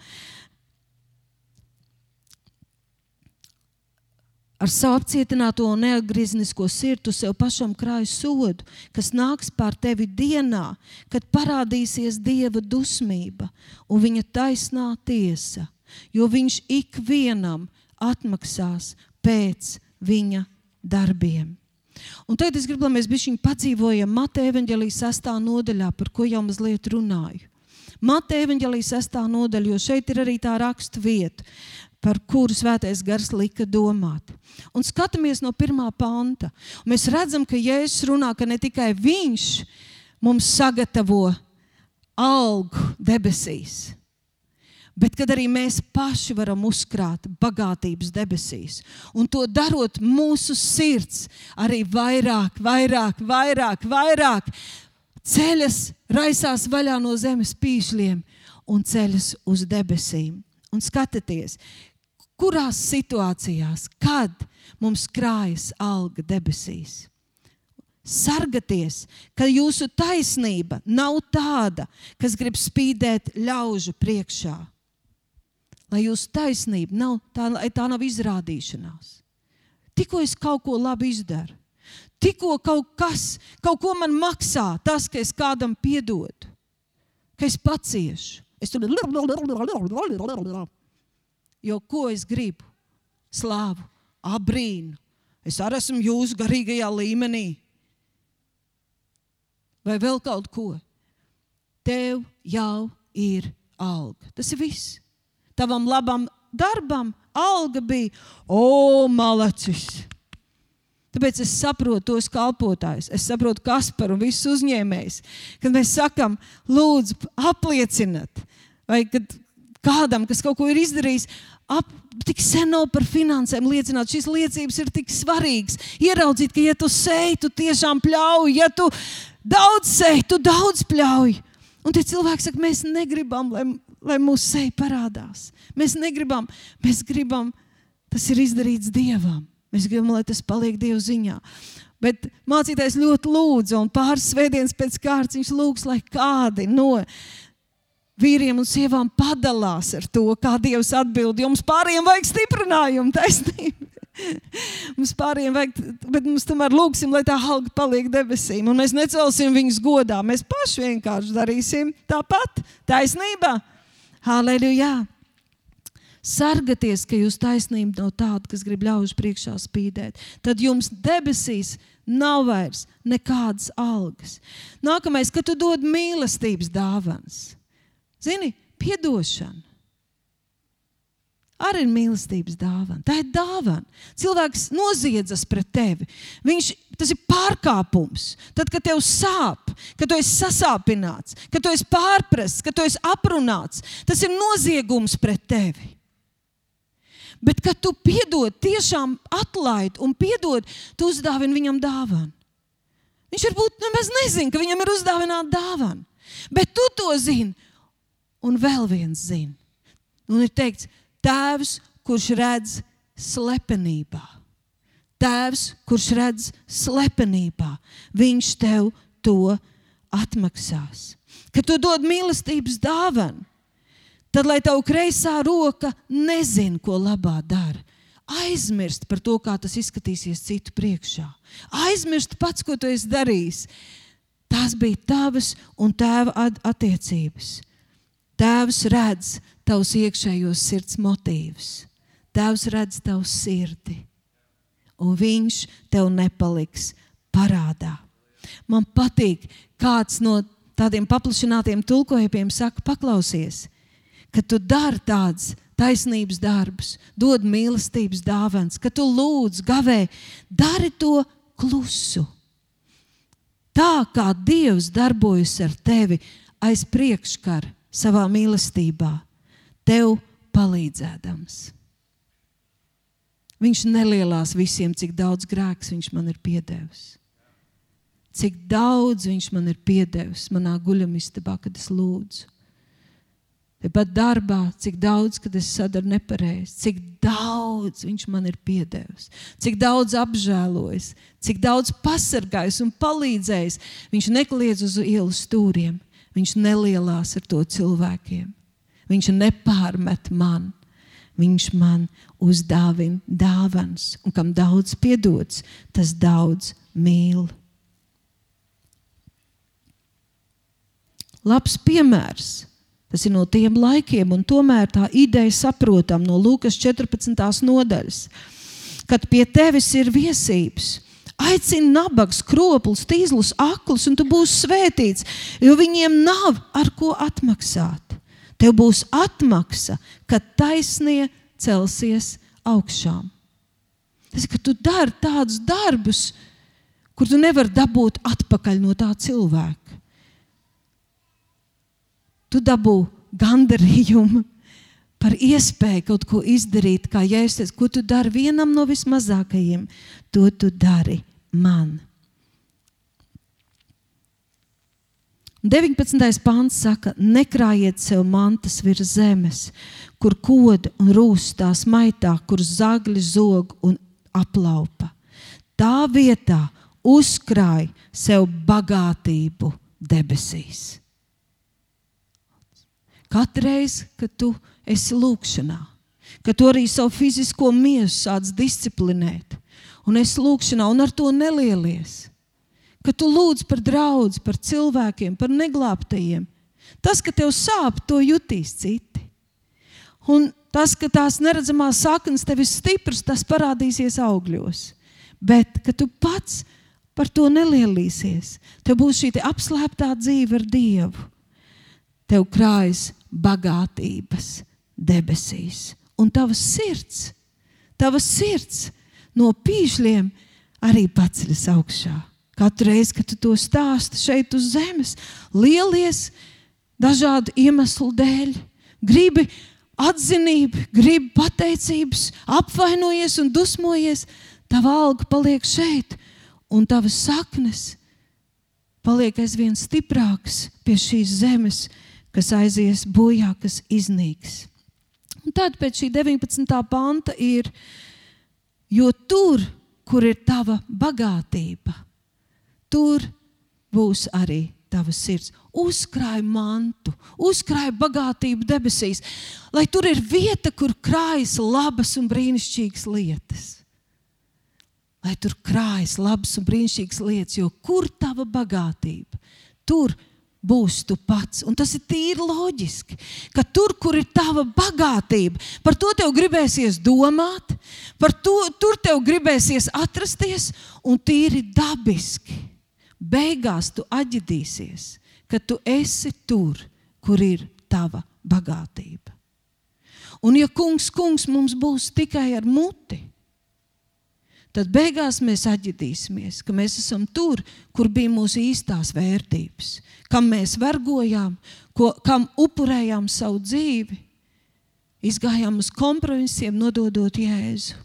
Ar savu apcietināto un neatgrieznisko sirdi sev pašam krāju sodu, kas nāks pār tevi dienā, kad parādīsies dieva dusmība un viņa taisnā tiesa, jo viņš ikvienam atmaksās pēc viņa darbiem. Un tagad es gribu, lai mēs bišķiņ padzīvojam Mateja evaņģelijas sestā nodaļā, par ko jau mazliet runāju. Mateja evaņģelijas sestā nodaļa, jo šeit ir arī tā raksta vieta, par kuru svētais gars lika domāt. Un skatāmies no pirmā panta. Un mēs redzam, ka Jēzus runā, ka ne tikai Viņš mums sagatavo algu debesīs, bet kad arī mēs paši varam uzkrāt bagātības debesīs. Un to darot, mūsu sirds arī vairāk, vairāk, vairāk, vairāk ceļas, raisās vaļā no zemes pīšļiem un ceļas uz debesīm. Un skatieties, kurās situācijās, kad mums krājas alga debesīs. Sargaties, ka jūsu taisnība nav tāda, kas grib spīdēt ļaužu priekšā. Lai jūsu taisnība nav tā, tā nav izrādīšanās. Tikko es kaut ko labi izdaru, tikko kaut kas, kaut ko man maksā, tas, ka es kādam piedodu, ka es paciešu. Es tur jo ko es gribu? Slāvu, abrīnu. Es arī esmu jūsu garīgajā līmenī vai vēl kaut ko. Tev jau ir alga. Tas ir viss. Tavam labam darbam alga bija, o, malacis. Tāpēc es saprotu tos kalpotājus, es saprotu Kasparu un visus uzņēmējus. Kad mēs sakām, lūdzu, aplieciniet, vai kad kādam, kas kaut ko ir izdarījis, ap, tik sen nav par finansēm liecināt. Šīs liecības ir tik svarīgas. Ieraudzīt, ka, ja tu sēji, tu tiešām pļauj, ja tu Daudz sēž, tu daudz pļauj. Un tie cilvēki saka, mēs negribam, lai, lai mūsu seja parādās. Mēs negribam, mēs gribam, tas ir izdarīts Dievam. Mēs gribam, lai tas paliek Dieva ziņā. Bet mācītājs ļoti lūdza, un pāris svētdienas pēc kārtas viņš lūgs, lai kādi no vīriem un sievām padalās ar to, kā Dievs atbild. Jums pārējiem vajag stiprinājumu, taisnība. mums pārējiem vajag, bet mums tomēr lūgsim, lai tā alga paliek debesīm. Un mēs necelsim viņus godā. Mēs paši vienkārši darīsim tāpat. Taisnība. Halleluja! Sargieties, ka jūsu taisnība nav tāda, kas grib ļaužu priekšā spīdēt. Tad jums debesīs nav vairs nekādas algas. Nākamais, kad tu dod mīlestības dāvāns, zini, piedošana arī ir mīlestības dāvana. Tā ir dāvana. Cilvēks noziedzas pret tevi. Viņš, tas ir pārkāpums. Tad, kad tev sāp, kad tu esi sasāpināts, kad tu esi pārprasts, kad tu esi aprunāts, tas ir noziegums pret tevi. Bet, kad tu piedod, tiešām atlaid un piedod, tu uzdāvini viņam dāvanu. Viņš varbūt nemaz nezina, ka viņam ir uzdāvināta dāvana. Bet tu to zini, un vēl viens zina. Un ir teikts, Tēvs, kurš redz slepenībā. Tēvs, kurš redz slepenībā, viņš tev to atmaksās. Kad tu dod mīlestības dāvanu, tad lai tavu kreisā roka nezina, ko labā dara. Aizmirst par to, kā tas izskatīsies citu priekšā. Aizmirst pats, ko tu esi darījis. Tās bija tavas un tēva attiecības. Tēvs redz tavus iekšējos sirds motīvus. Tēvs redz tavu sirdi, un viņš tev nepaliks parādā. Man patīk, kāds no tādiem paplašinātiem tulkojumiem saka, paklausies, ka tu dari tādus taisnības darbus, dod mīlestības dāvāns, ka tu lūdz, gavē, dari to klusu. Tā kā Dievs darbojas ar tevi aiz priekškara savā mīlestībā, tev palīdzēdams. Viņš nelielās visiem, cik daudz grēks viņš man ir piedevis. Cik daudz viņš man ir piedevis manā guļamistabā, kad es lūdzu. Tepat darbā, cik daudz, kad es sadaru nepareizi, cik daudz viņš man ir piedevis, cik daudz apžēlojis, cik daudz pasargājis un palīdzējis. Viņš nekliedz uz ielas stūriem, Viņš nelielās ar to cilvēkiem. Viņš nepārmet man. Viņš man uzdāvina dāvāns, un kam daudz piedots, tas daudz mīl. Labs piemērs. Tas ir no tiem laikiem, un tomēr tā ideja saprotam no Lūkas 14. nodaļas, kad pie tevis ir viesības Aicini nabagus, kropļus, tīzlus, aklus, un tu būsi svētīts, jo viņiem nav ar ko atmaksāt. Tev būs atmaksa, kad taisnie celsies augšām. Tas ir, ka tu dari tādus darbus, kur tu nevari dabūt atpakaļ no tā cilvēka. Tu dabū gandarījumu par iespēju kaut ko izdarīt, kā jēzus, ko tu dari vienam no vismazākajiem to tu dari man. 19. pāns saka, nekrājiet sev mantas virs zemes, kur koda un rūs tās maitā, kur zagļi zog un aplaupa. Tā vietā uzkrāj sev bagātību debesīs. Katreiz, kad tu esi lūkšanā, kad tu arī savu fizisko miesu sāc disciplinēt, un es lūkšanā, un ar to nelielies ka tu lūdz par draugu, par cilvēkiem, par neglābtajiem. Tas, ka tev sāp, to jutīs citi. Un tas, ka tās neredzamās saknes tev ir stipras, tas parādīsies augļos. Bet, ka tu pats par to nelielīsies, tev būs šī apslēptā dzīve ar Dievu. Tev krājas bagātības debesīs, un tavs sirds, tavs sirds no pīšļiem arī paceļas augšā. Katru reizi, kad tu to stāsti šeit uz zemes, lielies dažādu iemeslu dēļ, gribi atzinību, gribi pateicības, apvainojies un dusmojies, tava alga paliek šeit, un tavas saknes paliek aizvien stiprākas pie šīs zemes, kas aizies bojā, kas iznīks. Un tad pēc šī 19. panta ir, jo tur, kur ir tava bagātība, tur būs arī tavas sirds. Uzkrāj mantu, uzkrāj bagātību debesīs, lai tur ir vieta, kur krājas labas un brīnišķīgas lietas. Lai tur krājas labas un brīnišķīgas lietas, jo kur tava bagātība, tur būs tu pats. Un tas ir tīri loģiski, ka tur, kur ir tava bagātība, par to tev gribēsies domāt, par to tur tev gribēsies atrasties un tīri dabiski beigās tu atģidīsies, ka tu esi tur, kur ir tava bagātība. Un, ja kungs, kungs mums būs tikai ar muti, tad beigās mēs atģidīsimies, ka mēs esam tur, kur bija mūsu īstās vērtības, kam mēs vergojām, ko, kam upurējām savu dzīvi, izgājām uz kompromisiem, nododot Jēzu.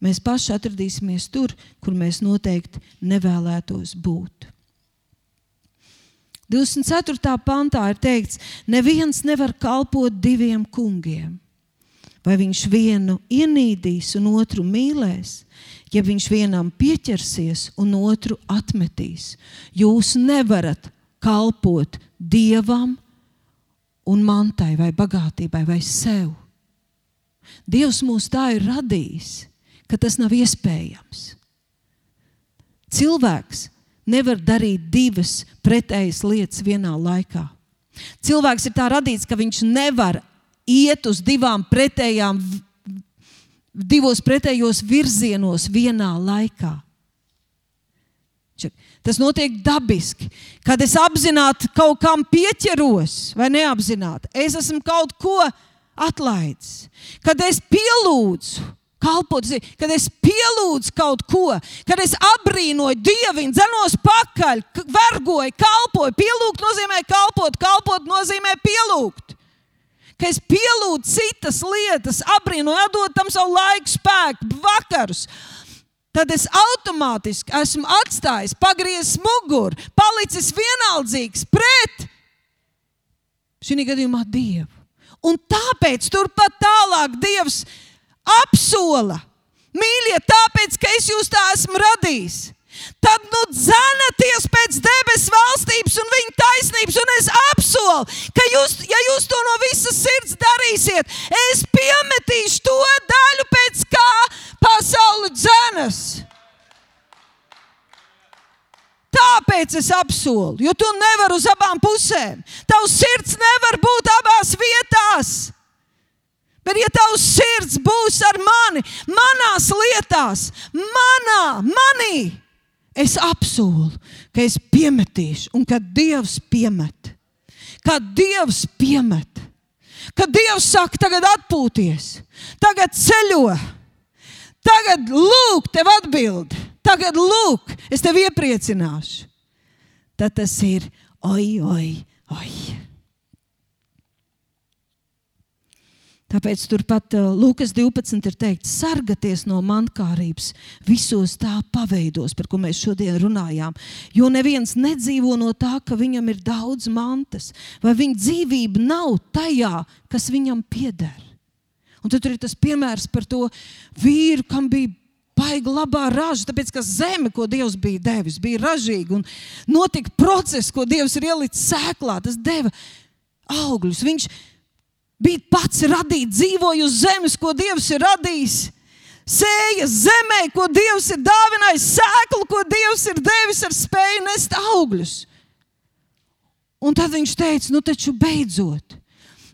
Mēs paši atradīsimies tur, kur mēs noteikti nevēlētos būt. 24. pantā ir teikts, neviens nevar kalpot diviem kungiem. Vai viņš vienu ienīdīs un otru mīlēs, ja viņš vienam pieķersies un otru atmetīs. Jūs nevarat kalpot dievam un mantai, vai bagātībai, vai sev. Dievs mūs tā ir radījis ka tas nav iespējams. Cilvēks nevar darīt divas pretējas lietas vienā laikā. Cilvēks ir tā radīts, ka viņš nevar iet uz divām pretējām, divos pretējos virzienos vienā laikā. Tas notiek dabiski. Kad es apzināti kaut kam pieķeros, vai neapzināti, es esmu kaut ko atlaidis. Kad es pielūdzu, kalpot, kad es pielūdzu kaut ko, kad es apbrīnoju Dievu, dzenos pakaļ, vergoju, kalpoju. Pielūgt nozīmē kalpot, kalpot nozīmē pielūgt. Ka es pielūdzu citas lietas, apbrīnoju, atdodu tam savu laiku, spēku, vakarus. Tad es automātiski esmu atstājis, pagriezis muguru, palicis vienaldzīgs pret šī gadījumā Dievu. Un tāpēc turpat tālāk Dievs ir apsola. Mīļie, tāpēc, ka es jūs tā esmu radījis. Tad nu dzenaties pēc debesu valstības un viņa taisnības, un es apsolu, ka jūs, ja jūs to no visas sirds darīsiet, es piemetīšu to daļu, pēc kā pasaule dzenas. Tāpēc es apsolu, jo tu nevari uz abām pusēm. Tavs sirds nevar būt abās vietās. Bet, ja tavs sirds būs ar mani, manās lietās, manā, manī, es apsolu, ka es piemetīšu, un kad Dievs piemet, kad Dievs piemet, kad Dievs saka, tagad atpūties, tagad ceļo, tagad lūk, tev atbild, tagad lūk, es tevi iepriecināšu. Tad tas ir oi, oi, oi. Tāpēc turpat uh, Lūkas 12 ir teikts, sargieties no mankārības visos tā paveidos, par ko mēs šodien runājām. Jo neviens nedzīvo no tā, ka viņam ir daudz mantas, vai viņa dzīvība nav tajā, kas viņam pieder. Un tad ir tas piemērs par to vīru, kam bija baigta labā raža, tāpēc ka zeme, ko Dievs bija devis, bija ražīga un notika process, ko Dievs ir ielicis sēklā. Tas deva augļus. Viņš bija pats radīts, dzīvoja uz zemes, ko Dievs ir radījis. Sēja zemē, ko Dievs ir dāvinājis, sēklu, ko Dievs ir devis ar spēju nest augļus. Un tad viņš teica, nu taču beidzot,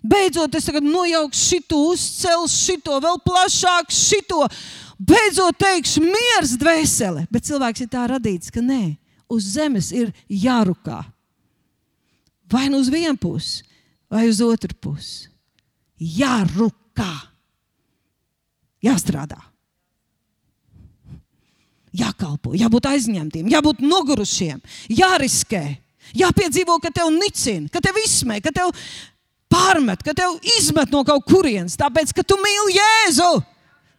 beidzot es tagad nojaukšu šo, uzcelšu šo, vēl plašāk šo. Beidzot teikšu, miers dvēsele. Bet cilvēks ir tā radīts, ka nē, uz zemes ir jārukā. Vai nu uz vienu pusi, vai uz otru pusi jārukā, jāstrādā. Jākalpo, jābūt aizņemtiem, jābūt nogurušiem, jāriskē, jāpiedzīvo, ka tev nicina, ka tev izsmē, ka tev pārmet, ka tev izmet no kaut kurienes, tāpēc, ka tu mīli Jēzu,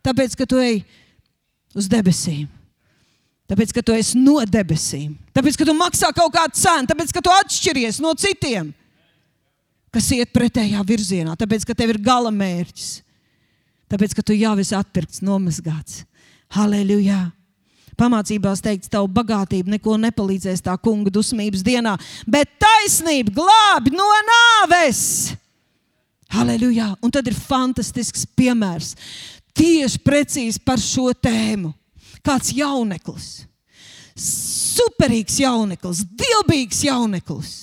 tāpēc, ka tu ej uz debesīm. Tāpēc, ka tu esi no debesīm, tāpēc, ka tu maksā kaut kādu cenu, tāpēc, ka tu atšķiries no citiem kas iet pretējā virzienā, tāpēc, ka tev ir gala mērķis, tāpēc, ka tu jau esi atpirkts, nomazgāts. Halleluja! Pamācībās teikts, tavu bagātību neko nepalīdzēs tā kunga dusmības dienā, bet taisnība glābi no nāves. Halleluja! Un tad ir fantastisks piemērs tieši precīzi par šo tēmu. Kāds jauneklis, superīgs jauneklis, dievbijīgs jauneklis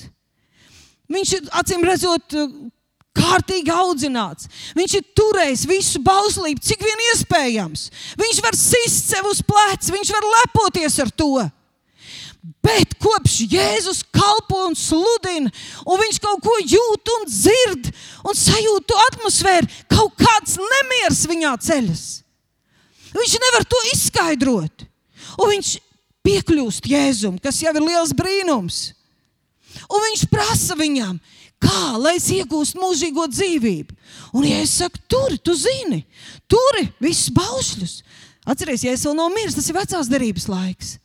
Viņš ir acīm redzot, kārtīgi audzināts. Viņš ir turējis visu bauslību, cik vien iespējams. Viņš var sist sev uz pleca, viņš var lepoties ar to. Bet kopš Jēzus kalpo un sludina, un viņš kaut ko jūt un dzird, un sajūt to atmosfēru, kaut kāds nemieris viņā ceļas. Viņš nevar to izskaidrot. Un viņš piekļūst Jēzum, kas jau ir liels brīnums. Un viņš prasa viņam, kā lai es iegūstu mūžīgo dzīvību. Un, ja es saku, tur, tu zini, tur ir viss baušļus. Atcerieties, ja es vēl nav miris, tas ir vecās derības laiks.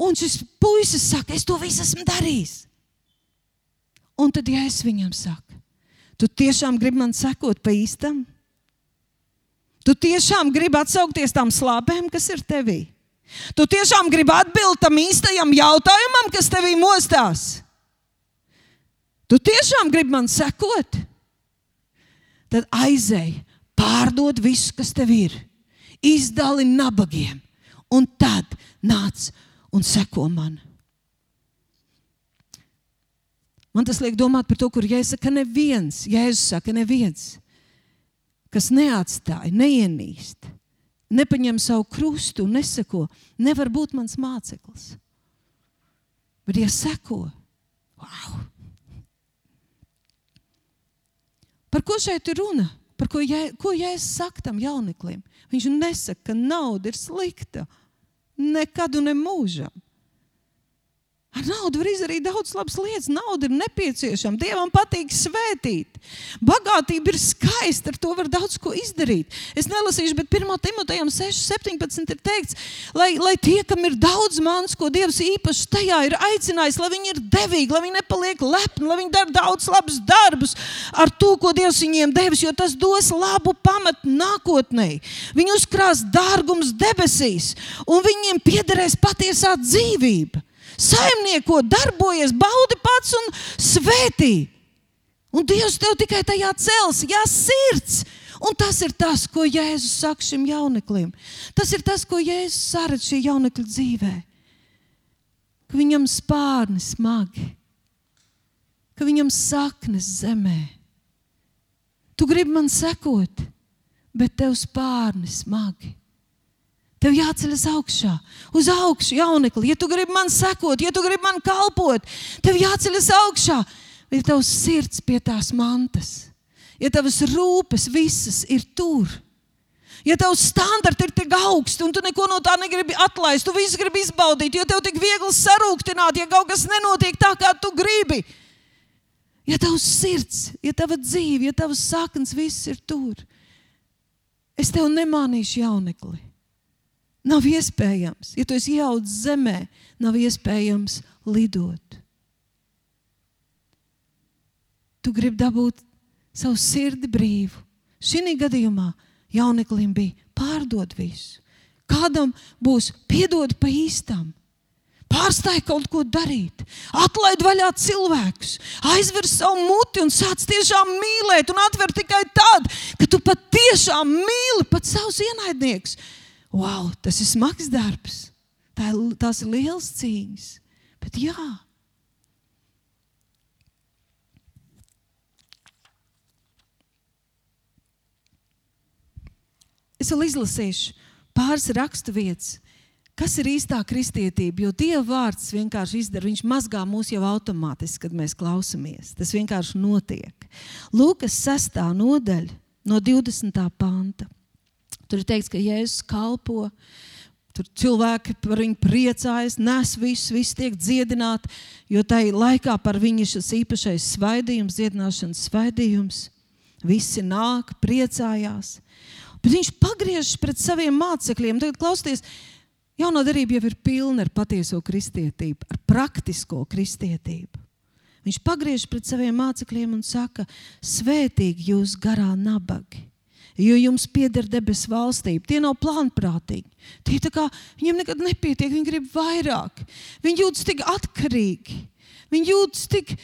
Un šis puisis saka, es to visu esmu darījis. Un tad, ja es viņam saku, tu tiešām gribi man sekot pa īstam? Tu tiešām gribi atsaukties tam slāpēm, kas ir tevī. Tu tiešām gribi atbildēt tam īstajam jautājumam, kas tevī mostās. Tu tiešām gribi man sekot? Tad aizēj, pārdod visu, kas tev ir, izdali nabagiem, un tad nāc un seko man. Man tas liek domāt par to, kur Jēzus saka, neviens, Jēzus saka, neviens, kas neatstāja, neienīst, nepaņem savu krustu un neseko, nevar būt mans māceklis. Bet, ja seko, wow! Par ko šeit ir runa? Par ko, jē, ko Jēzus saka tam jauneklim? Viņš nesaka, ka nauda ir slikta. Nekad un nemūžam. Ar naudu var izdarīt daudz labas lietas. Nauda ir nepieciešama. Dievam patīk svētīt. Bagātība ir skaista, ar to var daudz ko izdarīt. Es nelasīšu, bet 1. Timotejam 6,17 ir teikts, lai, lai tie, kam ir daudz mans, ko Dievs īpaši tajā ir aicinājis, lai viņi ir devīgi, lai viņi nepaliek lepni, lai viņi dara daudz labus darbus ar to, ko Dievs viņiem devis, jo tas dos labu pamatu nākotnē. Viņi uzkrās dārgums debesīs, un viņiem piederēs patiesā dzīvība saimnieko, darbojies, baudi pats un svētī. Un Dievs tev tikai tajā cels, jā, sirds. Un tas ir tas, ko Jēzus saka šim jauneklim. Tas ir tas, ko Jēzus saredz šī jaunekļa dzīvē. Ka viņam spārni smagi, ka viņam saknes zemē. Tu gribi man sekot, bet tev spārni smagi. Tev jāceļas augšā, uz augšu, jaunekli. Ja tu gribi man sekot, ja tu gribi man kalpot, tev jāceļas augšā. Ir tavs sirds pie tās mantas, ja tavas rūpes visas ir tur. Ja tavs standarts ir tik augsts, un tu neko no tā negribi atlaist, tu visu gribi izbaudīt, jo tev tik viegli sarūktināt, ja kaut kas nenotiek tā, kā tu gribi. ja tavs sirds, ja tava dzīve, ja tavs saknes, viss ir tur, es tev nemānīšu jaunekli. Nav iespējams, ja tu esi ieaudzis zemē, nav iespējams lidot. Tu gribi dabūt savu sirdi brīvu. Šī gadījumā jauneklim bija pārdot visu. Kādam būs piedod pa īstam. Pārstāj kaut ko darīt, atlaid vaļā cilvēkus, aizver savu muti un sāc tiešām mīlēt, un atver tikai tad, kad tu patiešām mīli pat savus ienaidniekus. Wow, tas ir smags darbs, tā tās ir liels cīņas. Bet jā, Es vēl izlasīšu pāris rakstu vietas, kas ir īstā kristietība. Jo Dieva vārds vienkārši izdara, viņš mazgā mūs jau automātiski, kad mēs klausāmies. Tas vienkārši notiek. Lūkas 6. nodaļa, no 20. panta. Tur ir teikts, ka Jēzus kalpo. Tur cilvēki par viņu priecājas, nes visu, viss tiek dziedināti, jo tajā laikā par viņu šis īpašais svaidījums, dziedināšanas svaidījums. Visi nāk, priecājās. Bet viņš pagriežas pret saviem mācekļiem. Tagad klausieties, jaunā darība jau ir pilna ar patieso kristietību, ar praktisko kristietību. Viņš pagriežas pret saviem mācekļiem un saka, svētīgi jūs garā nabagi. Jo jums pieder debesu valstība. Tie nav plānprātīgi. Tie kā, viņiem nekad nepietiek, viņi grib vairāk. Viņi jūtas tik atkarīgi. Viņi jūtas tik,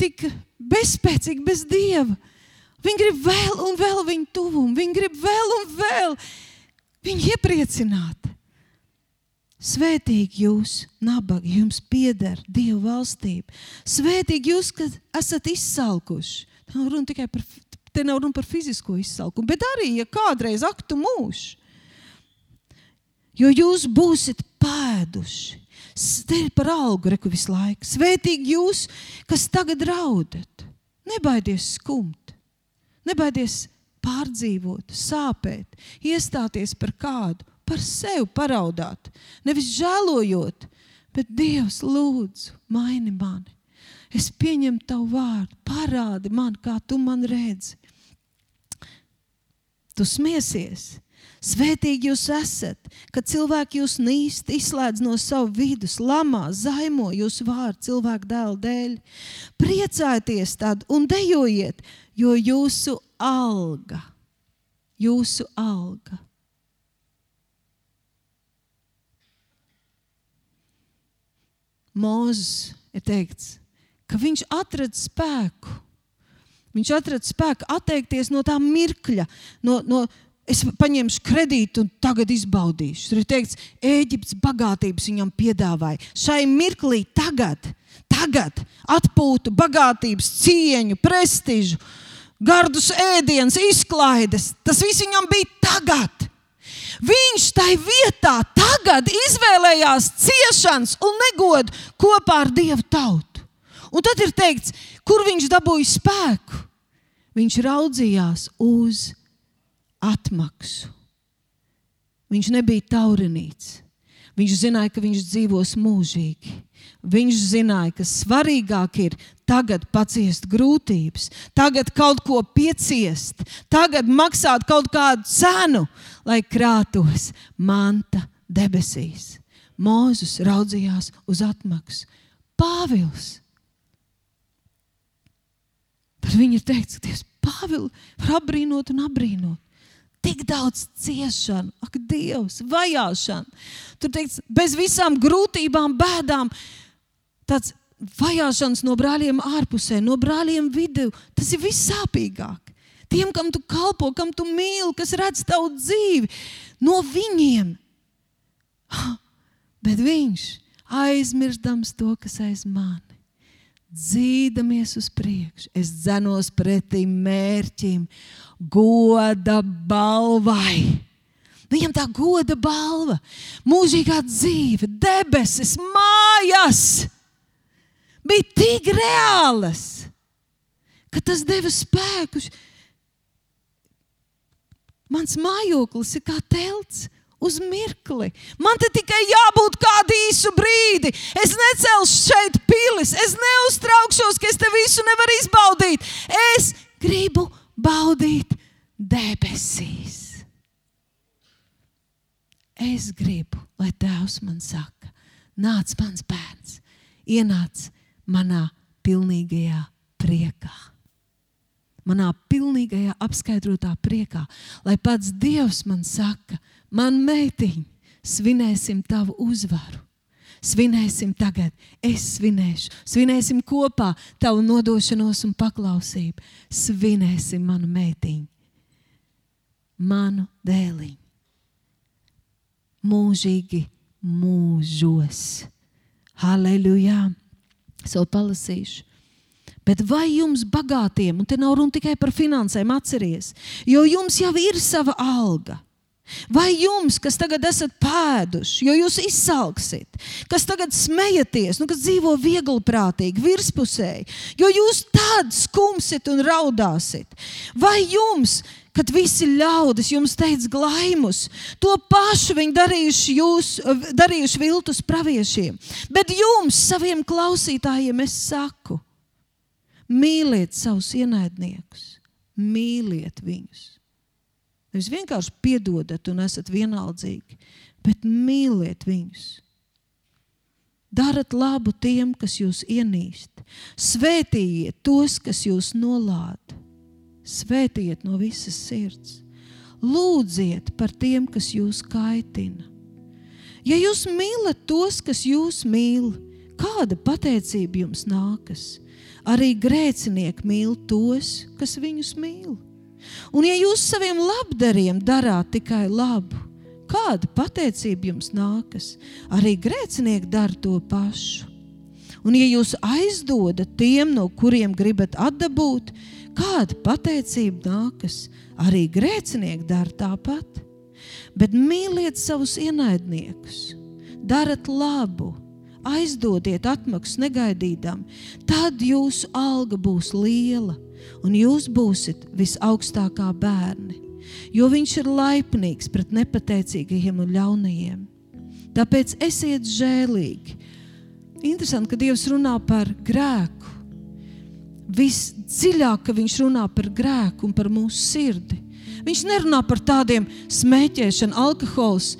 tik bezspēcīgi bez dieva. Viņi grib vēl un vēl viņu tuvumu, viņi grib vēl un vēl viņu iepriecināt. Svētīgi jūs, nabagi, jums pieder Dieva valstība. Svētīgi jūs, kad esat izsalkuši. Tā nav runa tikai par, te nav runa par fizisko izsalkumu, bet arī, ja kādreiz aktu mūžs. Jo jūs būsiet pēduši. Te ir par algu reku visu laiku. Svētīgi jūs, kas tagad raudat. Nebaidies skumt. Nebaidies pārdzīvot, sāpēt, iestāties par kādu, par sevi paraudāt. Nevis žēlojot, bet Dievs, lūdzu, maini mani. Es pieņemu tavu vārdu, parādi man, kā tu man redzi. Tu smiesies, Svētīgi jūs esat, kad cilvēki jūs nīst, izslēdz no sava vidus, lamā, zaimo jūsu vārdu cilvēku dēlu dēļ. Priecājieties tad un dejojiet, jo jūsu alga, jūsu alga. Mūzis ir teikts, ka viņš atrada spēku. Viņš atrada spēku atteikties no tā mirkļa, no, no, es paņemšu kredītu un tagad izbaudīšu. Tur ir teikts, Eģiptes bagātības viņam piedāvāja. Šai mirklī, tagad, tagad atpūtu, bagātības, cieņu, prestižu, gardus ēdienas, izklaides. Tas viss viņam bija tagad. Viņš tai vietā tagad izvēlējās ciešanas un negodu kopā ar Dievu tautu. Un tad ir teikts, kur viņš dabūja spēku. Viņš raudzījās uz atmaksu. Viņš nebija taurinīts. Viņš zināja, ka viņš dzīvos mūžīgi. Viņš zināja, ka svarīgāk ir tagad paciest grūtības, tagad kaut ko pieciest, tagad maksāt kaut kādu cenu, lai krātos manta debesīs. Mūzis raudzījās uz atmaksu. Pāvils. Par viņu ir teikts, ka Dievs Pāvilu var apbrīnot un apbrīnot. Tik daudz ciešanu, ak, Dievs, vajāšana. Tur teikts, bez visām grūtībām, bēdām. Tāds vajāšanas no brāļiem ārpusē, no brāļiem vidū. Tas ir vissāpīgāk. Tiem, kam tu kalpo, kam tu mīli, kas redz tavu dzīvi, no viņiem. Bet viņš aizmirstams to, kas aiz mani dzīdamies uz priekšu. Es dzenos pretī mērķim, goda balvai. Viņam tā goda balva, mūžīgā dzīve, debesis, mājas bija tik reālas, ka tas deva spēku. Mans mājoklis ir kā telts, uz mirkli. Man te tikai jābūt kādu īsu brīdi. Es necelšu šeit pilis, es neuztraukšos, ka es te visu nevaru izbaudīt. Es gribu baudīt debesīs. Es gribu, lai Tēvs man saka, nāc, mans bērns, ienāc manā pilnīgajā priekā. Manā pilnīgajā apskaidrotā priekā, lai pats Dievs man saka, man meitiņ, svinēsim tavu uzvaru. Svinēsim tagad, es svinēšu, svinēsim kopā tavu nodošanos un paklausību. Svinēsim manu meitiņu, manu dēliņu. Mūžīgi mūžos. Halleluja! So palasīšu. Bet vai jums bagātiem, un te nav runa tikai par finansēm, atcerieties, jo jums jau ir sava alga. Vai jums, kas tagad esat pēduši, jo jūs izsalksiet, kas tagad smejaties, nu, kas dzīvo viegli prātīgi, virspusēji, jo jūs tad skumsiet un raudāsiet? Vai jums, kad visi ļaudis jums teica glaimus, to pašu viņi darījuši, jūs, darījuši viltus praviešiem, bet jums, saviem klausītājiem, es saku, mīliet savus ienaidniekus, mīliet viņus Nevis vienkārši piedodat un esat vienaldzīgi, bet mīliet viņus. Darat labu tiem, kas jūs ienīst. Svētījiet tos, kas jūs nolāda. Svētījiet no visas sirds. Lūdziet par tiem, kas jūs kaitina. Ja jūs mīlat tos, kas jūs mīl, kāda pateicība jums nākas? Arī grēcinieki mīl tos, kas viņus mīl. Un, ja jūs saviem labdariem darāt tikai labu, kāda pateicība jums nākas? Arī grēcinieki dara to pašu. Un, ja jūs aizdodat tiem, no kuriem gribat atdabūt, kāda pateicība nākas? Arī grēcinieki dara tāpat. Bet mīliet savus ienaidniekus, darat labu, aizdodiet atmaksu negaidīdam, tad jūsu alga būs liela un jūs būsiet visaugstākā bērni, jo viņš ir laipnīgs pret nepateicīgajiem un ļaunajiem. Tāpēc esiet žēlīgi. Interesanti, ka Dievs runā par grēku. Visdziļāk, Viņš runā par grēku un par mūsu sirdi. Viņš nerunā par tādiem smēķēšanu, alkohols.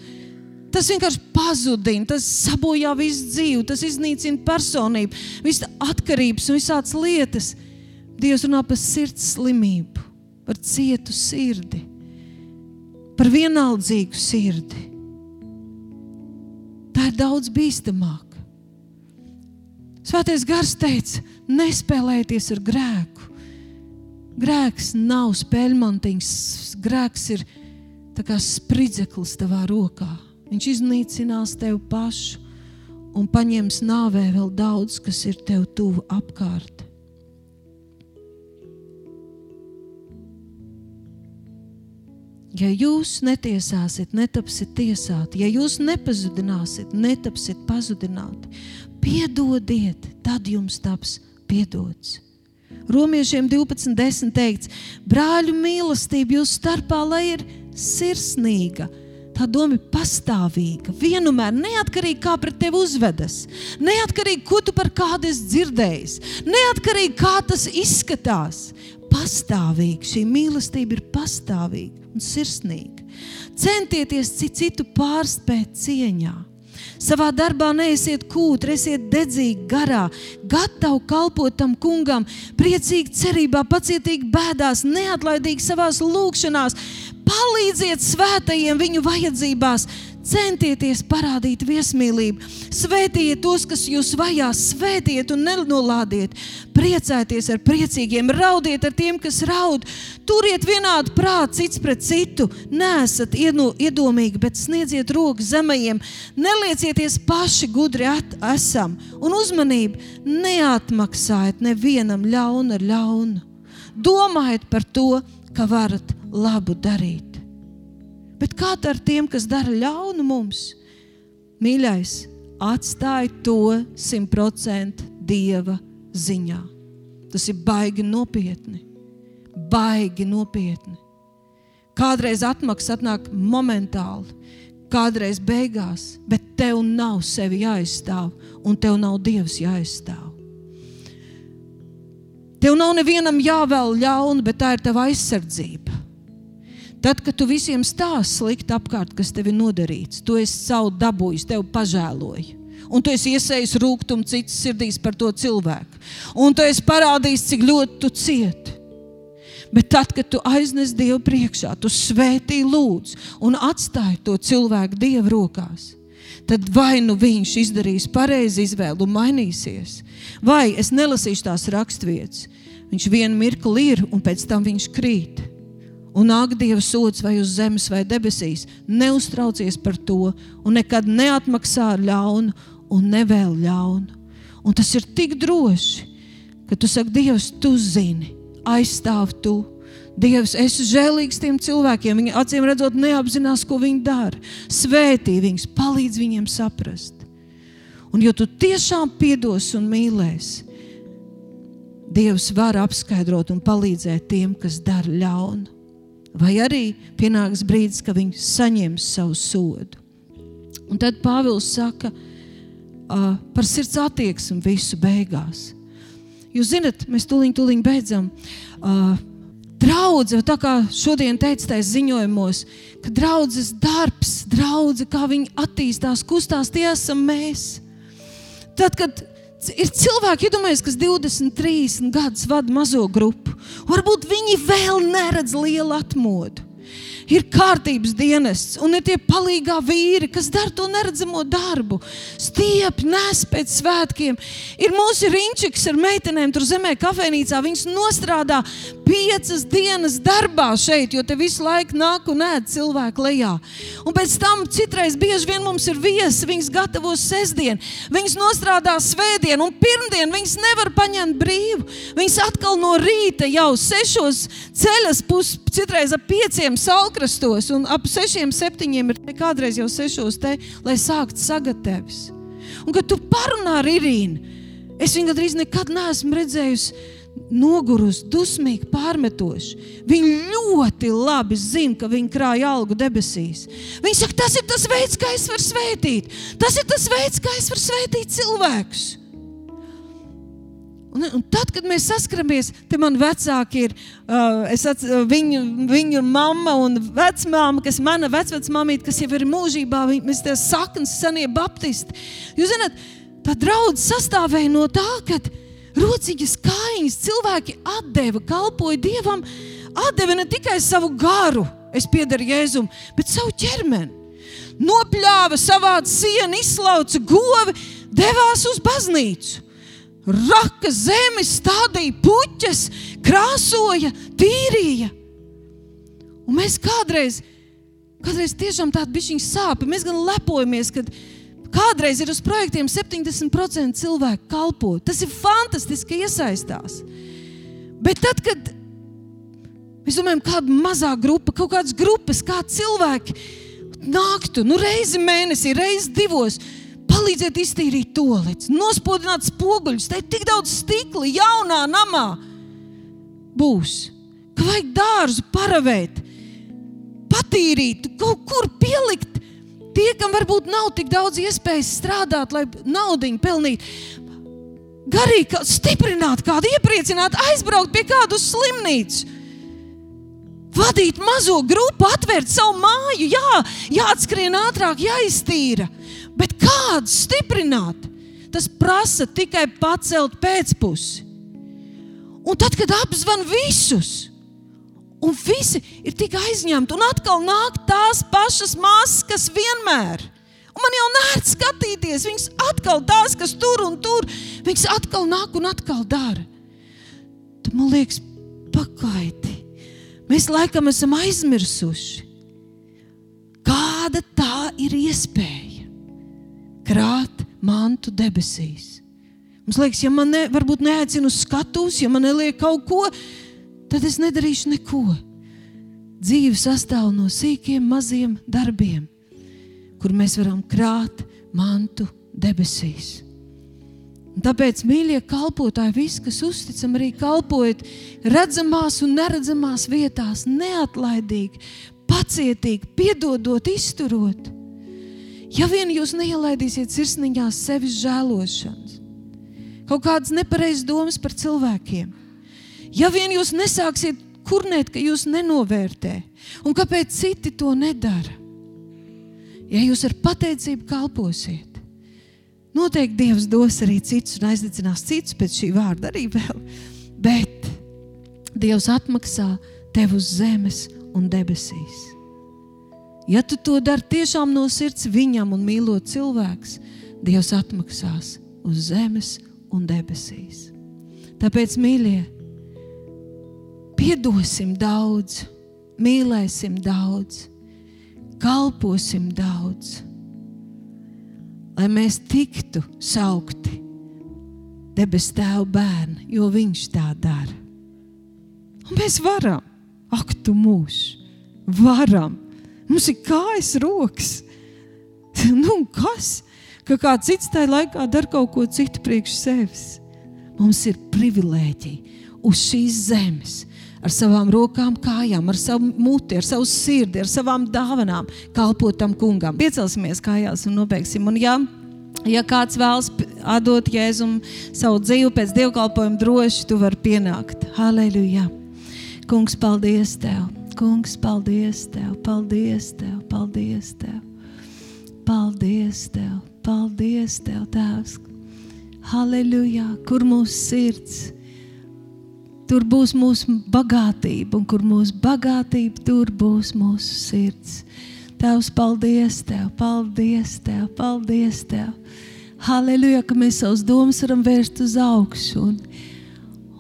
Tas vienkārši pazudina, tas sabojā visu dzīvi, tas iznīcina personību, visas atkarības un visādas lietas. Dievs runā par sirds slimību, par cietu sirdi, par vienaldzīgu sirdi. Tā ir daudz bīstamāk. Svētais gars teica, nespēlējieties ar grēku. Grēks nav spēļmantiņš, grēks ir kā spridzeklis tavā rokā. Viņš iznīcinās tevi pašu un paņems nāvē vēl daudz, kas ir tev tuvu apkārt. Ja jūs netiesāsiet, netapsiet tiesāti, ja jūs nepazudināsiet, netapsiet pazudināti, piedodiet, tad jums taps piedots. Romiešiem 12.10 teikts, brāļu mīlestība jūsu starpā, lai ir sirsnīga, tā doma ir pastāvīga, vienmēr neatkarīgi kā pret tevi uzvedas, neatkarīgi, ko tu par kādu esi dzirdējis, neatkarīgi kā tas izskatās. Pastāvīgi šī mīlestība ir pastāvīga un sirsnīga. Centieties citu pārspēt cieņā. Savā darbā neesiet kūtri, esiet dedzīgi garā, gatavi kalpot tam kungam, priecīgi cerībā, pacietīgi bēdās, neatlaidīgi savā lūgšanās. Palīdziet svētajiem viņu vajadzībās, Centieties parādīt viesmīlību, svētiet tos, kas jūs vajā, svētiet un nenolādiet, priecājieties ar priecīgiem, raudiet ar tiem, kas raud, turiet vienādu prātu cits pret citu, nesat iedomīgi, bet sniedziet roku zemajiem, neliecieties paši gudri at, esam. Un uzmanību neatmaksājiet nevienam ļaunu ar ļaunu. Domājiet par to, ka varat labu darīt. Bet kā ar tiem, kas dara ļaunu mums? Mīļais, atstāj to simtprocentu dieva ziņā. Tas ir baigi nopietni. Baigi nopietni. Kādreiz atmaksa atnāk momentāli, kādreiz beigās, bet tev nav sevi jāizstāv, un tev nav Dievs jāizstāv. Tev nav nevienam jāvēl ļaunu, bet tā ir tava aizsardzība. Tad, kad tu visiem stāsti slikti apkārt, kas tev ir nodarīts, tu esi savu dabūjis, tev pažēloji. Un tu esi iesējis rūkumu citas sirdīs par to cilvēku. Un tu esi parādījis, cik ļoti tu cieti. Bet tad, kad tu aiznes Dievu priekšā, tu svētī lūdzu un atstāji to cilvēku Dieva rokās, tad vai nu viņš izdarīs pareizi izvēli un mainīsies, vai es nelasīšu tās raksturvietas. Viņš vienu mirkli ir un pēc tam viņš krīt un nāk Dieva sots vai uz zemes vai debesīs, neuztraucies par to un nekad neatmaksā ļaunu un nevēl ļaunu. Un tas ir tik droši, ka tu saki, Dievs, tu zini, aizstāv tu. Dievs, es esmu žēlīgs tiem cilvēkiem. Viņi acīm redzot, neapzinās, ko viņi dara. Svētī viņus, palīdz viņiem saprast. Un, ja tu tiešām piedos un mīlēsi, Dievs var apskaidrot un palīdzēt tiem, kas dara ļaunu. Vai arī pienāks brīdis, kad viņi saņems savu sodu. Un tad Pāvils saka uh, par sirds attieksmi visu beigās. Jūs zināt, mēs tūlīt, tūlīt beidzam. Uh, Draudze, tā kā šodien teicais ziņojumos, ka draudzes darbs, draudze, kā viņi attīstās, kustās, tie esam mēs. Tad, kad ir cilvēki, iedomājieties, kas 20, 30 gadus vada mazo grupu. Varbūt viņi vēl neredz lielu atmodu ir kārtības dienests, un ir tie palīgā vīri, kas dara to neredzamo darbu. Stiepjas, nes pēc svētkiem. Ir mūsu riņķis ar meitenēm tur zemē, kafejnīcā. Viņas nostrādā piecas dienas darbā šeit, jo te visu laiku nāk un ēd cilvēku lejā. Un pēc tam citreiz bieži vien mums ir viesi, viņas gatavo sestdienu, viņas nostrādā svētdienu, un pirmdien viņas nevar paņemt brīvu. Viņas atkal no rīta jau sešos ceļas, pus, citreiz ap pieciem piekrastos, un ap sešiem, septiņiem ir kādreiz jau sešos te, lai sāktu sagatavs. Un kad tu parunā ar Irīnu, es viņu gandrīz nekad neesmu redzējusi nogurusi, dusmīgi, pārmetoši. Viņa ļoti labi zina, ka viņa krāja algu debesīs. Viņa saka, tas ir tas veids, kā es varu svētīt. Tas ir tas veids, kā es varu svētīt cilvēkus. Un, un tad, kad mēs saskaramies, te man vecāki ir, uh, ats, uh, viņu, viņu mamma un vecmāma, kas mana vecmāmīte, kas jau ir mūžībā, viņi, mēs tie saknes senie baptisti. Jūs zināt, tā draudz sastāvēja no tā, ka rociņas kājiņas cilvēki atdeva, kalpoja Dievam, atdeva ne tikai savu garu, es piedaru Jēzum, bet savu ķermeni. Nopļāva savādu sienu, izslauca govi, devās uz baznīcu raka zemi, stādīja puķes, krāsoja, tīrīja. Un mēs kādreiz, kādreiz tiešām tādu bišķiņu sāpju, mēs gan lepojamies, ka kādreiz ir uz projektiem 70% cilvēku kalpo. Tas ir fantastiski, ka iesaistās. Bet tad, kad mēs domājam, kāda mazā grupa, kaut kādas grupas, kā cilvēki nāktu, nu reizi mēnesī, reizi divos, palīdziet iztīrīt toplets, nospodināt spoguļus. Te ir tik daudz stikla, jaunā namā. Būs, ka vajag dārzu paravēt, patīrīt, kaut kur pielikt. Tie, kam varbūt nav tik daudz iespējas strādāt, lai naudu pelnītu, garīgi stiprināt, kādu iepriecināt, aizbraukt pie kādu slimnīcu. Vadīt mazo grupu, atvērt savu māju, jā, jāatskrien ātrāk, jāiztīra. Bet kādu stiprināt? Tas prasa tikai pacelt pēcpusi. Un tad, kad apzvan visus, un visi ir tik aizņemti, un atkal nāk tās pašas māsas, kas vienmēr. Un man jau nērts skatīties, viņas atkal tās, kas tur un tur, viņas atkal nāk un atkal dara. Tad man liekas, pakaiti. Mēs laikam esam aizmirsuši, kāda tā ir iespēja krāt mantu debesīs. Mums liekas, ja man ne, varbūt neaicina uz skatuves, ja man neliek kaut ko, tad es nedarīšu neko. Dzīve sastāv no sīkiem, maziem darbiem, kur mēs varam krāt mantu debesīs. Un tāpēc, mīļie kalpotāji, visi, kas uzticam, arī kalpojat redzamās un neredzamās vietās, neatlaidīgi, pacietīgi, piedodot, izturot Ja vien jūs neielaidīsiet sirsniņā sevis žēlošanas, kaut kādas nepareizas domas par cilvēkiem, ja vien jūs nesāksiet kurnēt, ka jūs nenovērtē, un kāpēc citi to nedara, ja jūs ar pateicību kalposiet, noteikti Dievs dos arī citus un aizdedzinās citus pēc šī vārda arī vēl, bet Dievs atmaksā tev uz zemes un debesīs. Ja tu to dari tiešām no sirds viņam un mīlot cilvēks, Dievs atmaksās uz zemes un debesīs. Tāpēc, mīļie, piedosim daudz, mīlēsim daudz, kalposim daudz, lai mēs tiktu saukti debes tēva bērni, jo viņš tā dara. Un mēs varam, ak, tu mūžs, varam Mums ir kājas, rokas. nu, kas? Ka kāds cits tajā laikā dara kaut ko citu priekš sevis. Mums ir privilēģija uz šīs zemes ar savām rokām, kājām, ar savu muti, ar savu sirdi, ar savām dāvanām kalpot tam kungam. Piecelsimies kājās un nobeigsim. Un, ja, ja kāds vēlas atdot Jēzum savu dzīvi pēc dievkalpojuma, droši tu vari pienākt. Halleluja! Kungs, paldies Tev! Kungs, paldies Tev, paldies Tev, paldies Tev. Paldies Tev, paldies Tev, Tēvs. Halleluja, kur mūsu sirds, tur būs mūsu bagātība, un kur mūsu bagātība, tur būs mūsu sirds. Tēvs, paldies Tev, paldies Tev, paldies Tev. Halleluja, ka mēs savus domas varam vērst uz augšu. Un,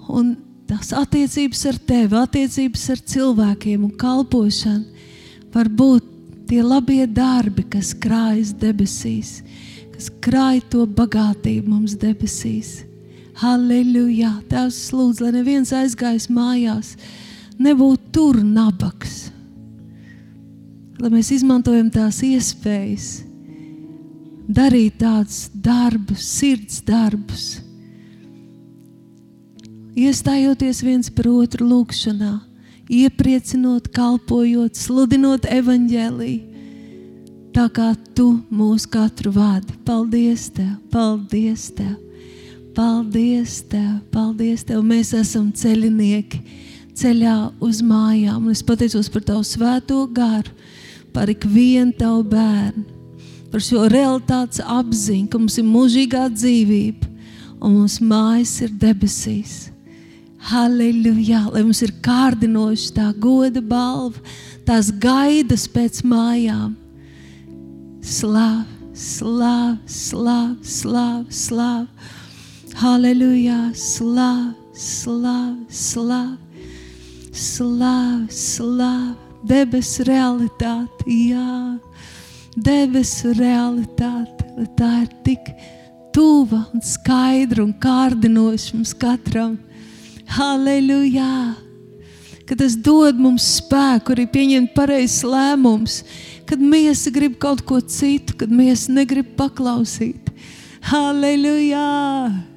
un tās attiecības ar tevi, attiecības ar cilvēkiem un kalpošana var būt tie labie darbi, kas krājas debesīs, kas krāj to bagātību mums debesīs. Halleluja! Tēvs lūdz, lai neviens aizgājis mājās, nebūtu tur nabaks. Lai mēs izmantojam tās iespējas, darīt tādus darbus, sirds darbus iestājoties viens par otru lūgšanā, iepriecinot, kalpojot, sludinot evaņģēlīju. Tā kā tu mūs katru vadi. Paldies Tev, paldies Tev, paldies Tev, paldies Tev. Mēs esam ceļinieki ceļā uz mājām. Es pateicos par Tavu svēto garu, par ikvienu Tavu bērnu, par šo realitātes apziņu, ka mums ir mūžīgā dzīvība un mūsu mājas ir debesīs. Halleluja! Lai mums ir kārdinoši tā goda balva, tās gaidas pēc mājām. Slav, slav, slav, slav, slav. Halleluja! Slav, slav, slav, slav, slav. Debesu realitāte, jā, debesu realitāte. Tā ir tik tuva un skaidra un kārdinoša mums katram. Halleluja! Kad tas dod mums spēku arī pieņemt pareizes lēmumus, kad miesa grib kaut ko citu, kad miesa negrib paklausīt. Halleluja!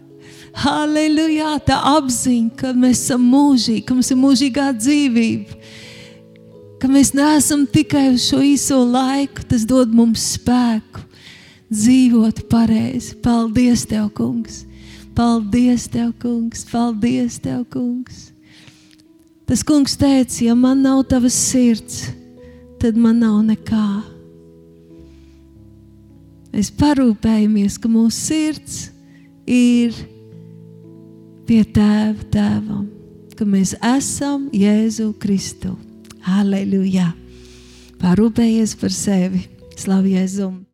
Halleluja! Tā apziņa, ka mēs esam mūžīgi, ka mums ir mūžīgā dzīvība, ka mēs neesam tikai uz šo īso laiku, tas dod mums spēku dzīvot pareizi. Paldies, Tev, Kungs! Paldies, Tev, Kungs! Paldies, Tev, Kungs! Tas kungs teica, ja man nav tavas sirds, tad man nav nekā. Mēs parūpējamies, ka mūsu sirds ir pie tēva, tēvam, ka mēs esam Jēzu Kristu. Aleluja! Parūpējies par sevi! Slavu Jēzum!